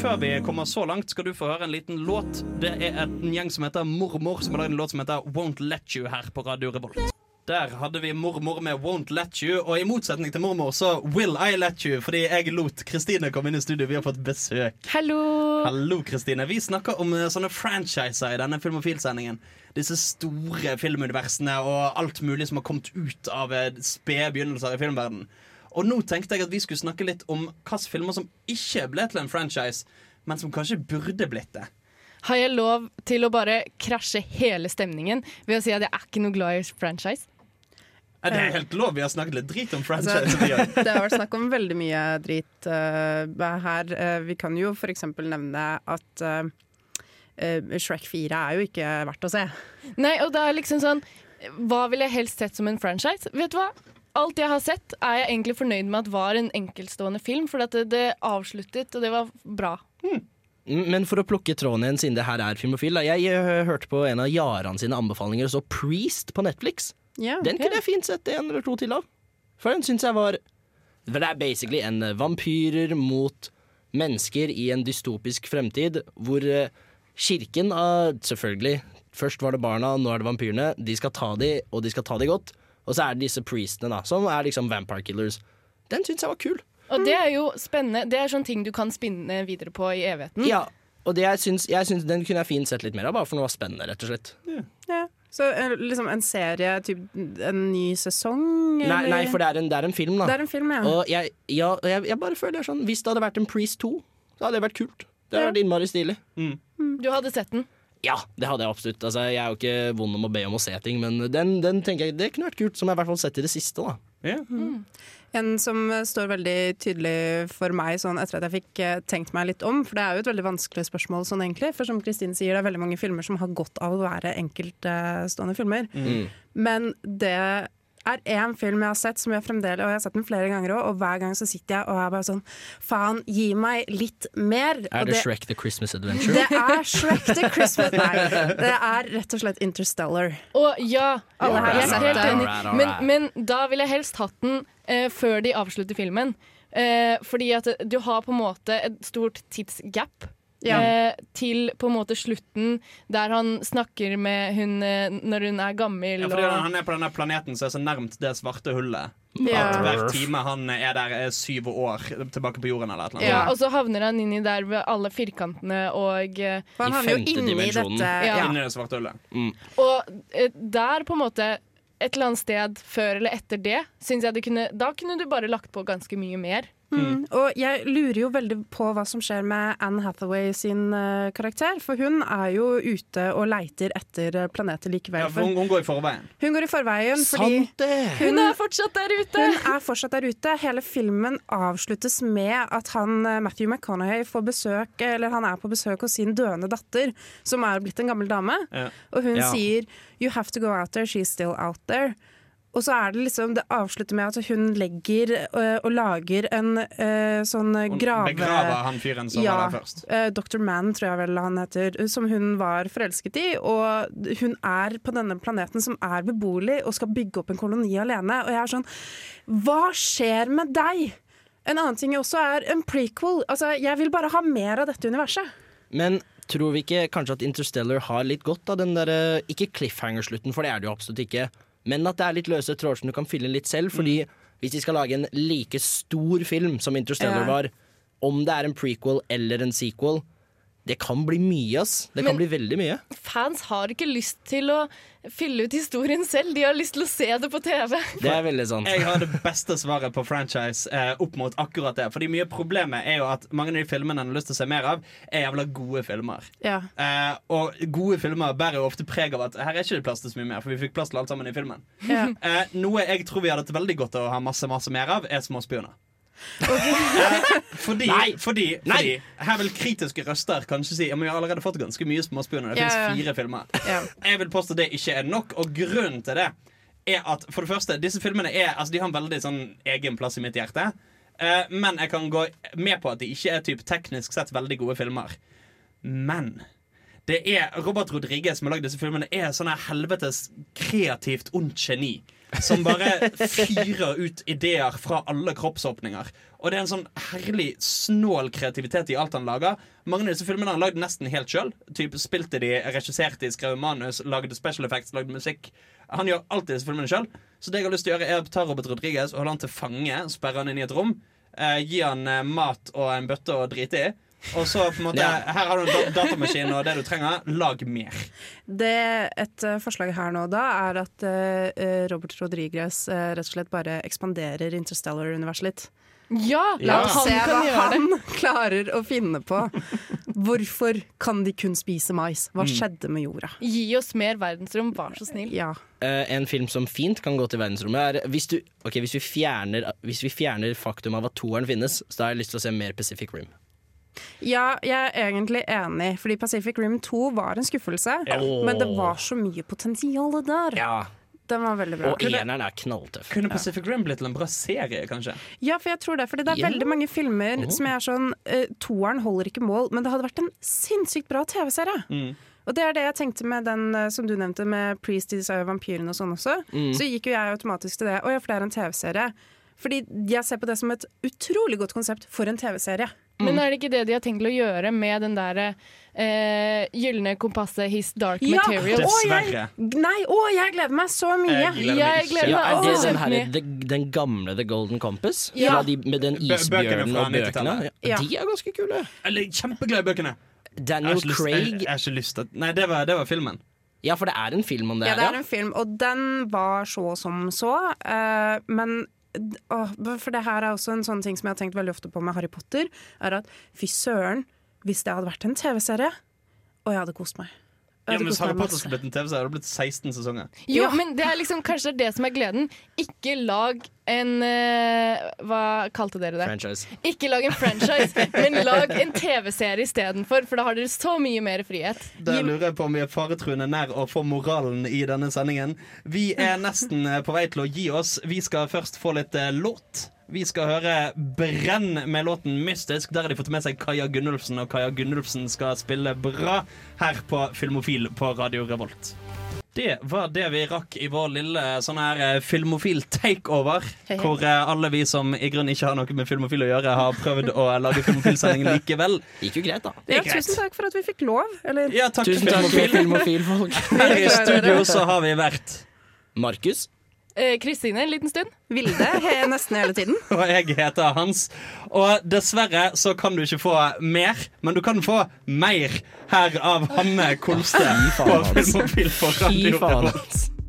Før vi kommer så langt, skal du få høre en liten låt. Det er en gjeng som heter Mormor, som har lagd en låt som heter Won't Let You her på Radio Revolt. Der hadde vi Mormor med Won't Let You, og i motsetning til Mormor så Will I Let You, fordi jeg lot Kristine komme inn i studio. Vi har fått besøk. Hallo! Hallo, Kristine. Vi snakker om eh, sånne franchiser i denne Filmofil-sendingen. Disse store filmuniversene og alt mulig som har kommet ut av eh, spede begynnelser i filmverdenen. Og nå tenkte jeg at vi skulle snakke litt om hvilke filmer som ikke ble til en franchise, men som kanskje burde blitt det. Har jeg lov til å bare krasje hele stemningen ved å si at jeg er ikke noe glad i franchise? Er det er helt lov? Vi har snakket litt drit om Altså, franchise. vi (laughs) det har vært snakk om veldig mye drit uh, her. Uh, vi kan jo f.eks. nevne at eh, eh, Shrek 4 er jo ikke verdt å se. Nei, og det er liksom sånn Hva ville jeg helst sett som en franchise? Vet du hva? Alt jeg har sett, er jeg egentlig fornøyd med at var en enkeltstående film, for at det, det avsluttet, og det var bra. Mm, Men for å plukke tråden igjen, siden det her er filmofil da. Jeg eh, hørte på en av Jaran sine anbefalinger og så Priest på Netflix. Ja, Den kunne jeg fint sett en eller to til av. For den syns jeg var det er basically en eh, vampyrer mot mennesker i en dystopisk fremtid, hvor eh, kirken ah, Selvfølgelig, først var det barna, nå er det vampyrene. De skal ta de, og de skal ta de godt. Og så er det disse priestene, da, som er liksom vampire killers. Den syns jeg var kul. Og det er jo spennende. Det er sånne ting du kan spinne videre på i evigheten. Ja, og det jeg syns, jeg syns den kunne jeg fint sett litt mer av, bare for den var spennende, rett og slett. Ja. Så eh, liksom en serie, typ en ny sesong? Nei, eller? nei, for det er en, det er en film, da. Det er en film, ja. Og jeg, ja, jeg, jeg bare føler sånn Hvis det hadde vært en Priest 2, så hadde det vært kult. Det hadde vært innmari stilig. Du hadde sett den. Ja, det hadde jeg absolutt. Altså, jeg er jo ikke vond om å be om å se ting, men den, den tenker jeg det kunne vært kult, som jeg i hvert fall har sett i det siste. da En som eh, står veldig tydelig for meg sånn etter at jeg fikk eh, tenkt meg litt om, for det er jo et veldig vanskelig spørsmål sånn egentlig, for som Kristine sier, det er veldig mange filmer som har godt av å være enkeltstående filmer. Mm. Men det er én film jeg har sett som jeg fremdeles, og jeg har sett den flere ganger òg, og hver gang så sitter jeg og er bare sånn Faen, gi meg litt mer. Er det, det Shrek the Christmas Adventure? Det er Shrek the Christmas Nei, det er rett og slett Interstellar. Å ja, Alle her har sett. Alright, Men, men da ville jeg helst hatt den eh, før de avslutter filmen. Eh, fordi at du har på en måte et stort tidsgap. Ja. Eh, til på en måte slutten, der han snakker med hun eh, når hun er gammel. Ja, fordi og, han er på denne planeten som er så nærmt det svarte hullet. Ja. At hver time han er der, er syv år tilbake på jorden. Eller eller ja, og så havner han inn i der ved alle firkantene og eh, For han havner jo inni dette Ja. Inni det svarte hullet. Og eh, der på en måte et eller annet sted før eller etter det, synes jeg det kunne, da kunne du bare lagt på ganske mye mer. Mm. Og jeg lurer jo veldig på hva som skjer med Anne Hathaway sin uh, karakter. For hun er jo ute og leiter etter eh, planeter likevel. Ja, for hun, hun går i forveien. Hun går i forveien fordi det! Hun er fortsatt der ute! hun er fortsatt der ute. Hele filmen avsluttes med at han, eh, Matthew McConaughey får besøk Eller han er på besøk hos sin døende datter, som er blitt en gammel dame. Ja. Og hun Ja. sier 'You have to go out there, she's still out there'. Og så er det liksom Det avslutter med at hun legger øh, og lager en uh, sånn Hun grave... begraver han fyren som ja, var der først. Uh, Dr. Man, tror jeg vel han heter, som hun var forelsket i. Og hun er på denne planeten som er beboelig, og skal bygge opp en koloni alene. Og jeg er sånn Hva skjer med deg? En annen ting også er en prequel. Altså, Jeg vil bare ha mer av dette universet. Men tror vi ikke kanskje at Interstellar har litt godt av den derre Ikke cliffhanger-slutten, for det er det jo absolutt ikke. Men at det er litt løse tråder som du kan fylle litt selv. Fordi hvis de skal lage en like stor film som Interstellar Ja. var, om det er en prequel eller en sequel Det kan bli mye, ass. Det kan Men- bli veldig mye. Fans har ikke lyst til å fylle ut historien selv, de har lyst til å se det på TV. Det er veldig sant. Jeg har det beste svaret på franchise eh, opp mot akkurat det. Fordi mye av problemet er jo at mange av de filmene en har lyst til å se mer av, er jævla gode filmer. Ja. Eh, og gode filmer bærer jo ofte preg av at her er ikke det plass til så mye mer, for vi fikk plass til alt sammen i filmen. Ja. Eh, noe jeg tror vi hadde hatt veldig godt av å ha masse masse mer av, er Småspioner. Fordi, Nei. fordi, Nei. fordi her vil kritiske røster kanskje si Ja, men vi har allerede fått ganske mye Småspioner. Det Ja, ja. finnes fire filmer. Ja. Jeg vil påstå det ikke er nok, og grunnen til det er at for det første, disse filmene er Altså, de har en veldig sånn egen plass i mitt hjerte. Uh, men jeg kan gå med på at de ikke er typ teknisk sett veldig gode filmer. Men det er Robert Rodriguez som har lagd disse filmene, er sånn helvetes kreativt ondt geni. Som bare fyrer ut ideer fra alle kroppsåpninger. Og det er en sånn herlig snål kreativitet i alt han lager. Mange av disse filmene har han lagd nesten helt sjøl. Spilte de, regisserte de, skrev manus, lagde special effects, lagde musikk. Han gjør alltid disse filmene sjøl. Så det jeg har lyst til å gjøre, er å ta Robert Rodriguez og holde han til fange, sperre han inn i et rom, eh, gi han eh, mat og en bøtte å drite i. Og så på en måte Ja. Her har du en datamaskin og det du trenger. Lag mer. Det Et uh, forslag her nå da er at uh, Robert Rodriguez uh, rett og slett bare ekspanderer Interstellar-universet litt. Ja, La oss se hva han det. han klarer å finne på. Hvorfor kan de kun spise mais? Hva Mm. skjedde med jorda? Gi oss mer verdensrom, vær så snill. Ja. Uh, en film som fint kan gå til verdensrommet, er hvis, du, okay, hvis, vi fjerner, hvis vi fjerner faktum av at toeren finnes, så har jeg lyst til å se mer Pacific Rim. Ja, jeg er egentlig enig, fordi Pacific Rim 2 var en skuffelse. Ja. Men det var så mye potensial der. Ja, Den var veldig bra. Og eneren er knalltøff. Kunne Pacific Rim blitt til en bra serie, kanskje? Ja, for jeg tror det, fordi det er yeah. veldig mange filmer Mhm. som jeg er sånn uh, Toeren holder ikke mål, men det hadde vært en sinnssykt bra TV-serie. Mm. Og det er det jeg tenkte med den eh, som du nevnte, med Priest, disse vampyrene og sånn også. Mm. Så gikk jo jeg automatisk til det. Å ja, for det er en TV-serie. Fordi jeg ser på det som et utrolig godt konsept for en TV-serie. Men er det ikke det de har tenkt å gjøre med den der eh, gylne kompasset His Dark Ja! Materials? Å, jeg, Dessverre. nei, å, jeg gleder meg så mye! Jeg gleder meg gleder Ja, er det den, her, den gamle The Golden Compass? Ja. De, med den isbjørnen og bøkene? Ja. De er ganske kule. Eller kjempeglad i bøkene. Daniel lyst- Jeg, Craig jeg har ikke lyst til Nei, det var, det var filmen. Ja, for det er en film om det Ja, det er en film, og den var så som så. Uh, men for det her er også en sånn ting som jeg har tenkt veldig ofte på med Harry Potter, er at fy søren, hvis det hadde vært en TV-serie, og jeg hadde kost meg. Ja, men Harry Potter skulle blitt en TV-serie, hadde det blitt 16 sesonger. Jo, Ja. men det er liksom kanskje det som er gleden. Ikke lag en uh, Hva kalte dere det? Franchise. Ikke lag en franchise, men lag en TV-serie istedenfor, for da har dere så mye mer frihet. Da lurer jeg på om vi er faretruende nær å få moralen i denne sendingen. Vi er nesten eh, på vei til å gi oss. Vi skal først få litt uh, låt. Vi skal høre Brenn med låten Mystisk. Der har de fått med seg Kaja Gunnulfsen, og Kaja Gunnulfsen skal spille bra her på Filmofil på Radio Revolt. Det var det vi rakk i vår lille sånn her eh, filmofil takeover. Hei, hei. Hvor eh, alle vi som i grunnen ikke har noe med filmofil å gjøre, har prøvd å lage filmofilsending (laughs) likevel. Gikk jo greit, da. Ja, greit. tusen takk for at vi fikk lov. Eller Ja, takk Tusen takk, Filmofil. filmofil-folk. Her i studio så har vi vært Markus. Eh, Kristine, en liten stund. Vilde he nesten hele tiden. (laughs) Og jeg heter Hans. Og dessverre så kan du ikke få mer, men du kan få mer her av Hanne Kolstad på faen, Filmofil på Radio. Revolt.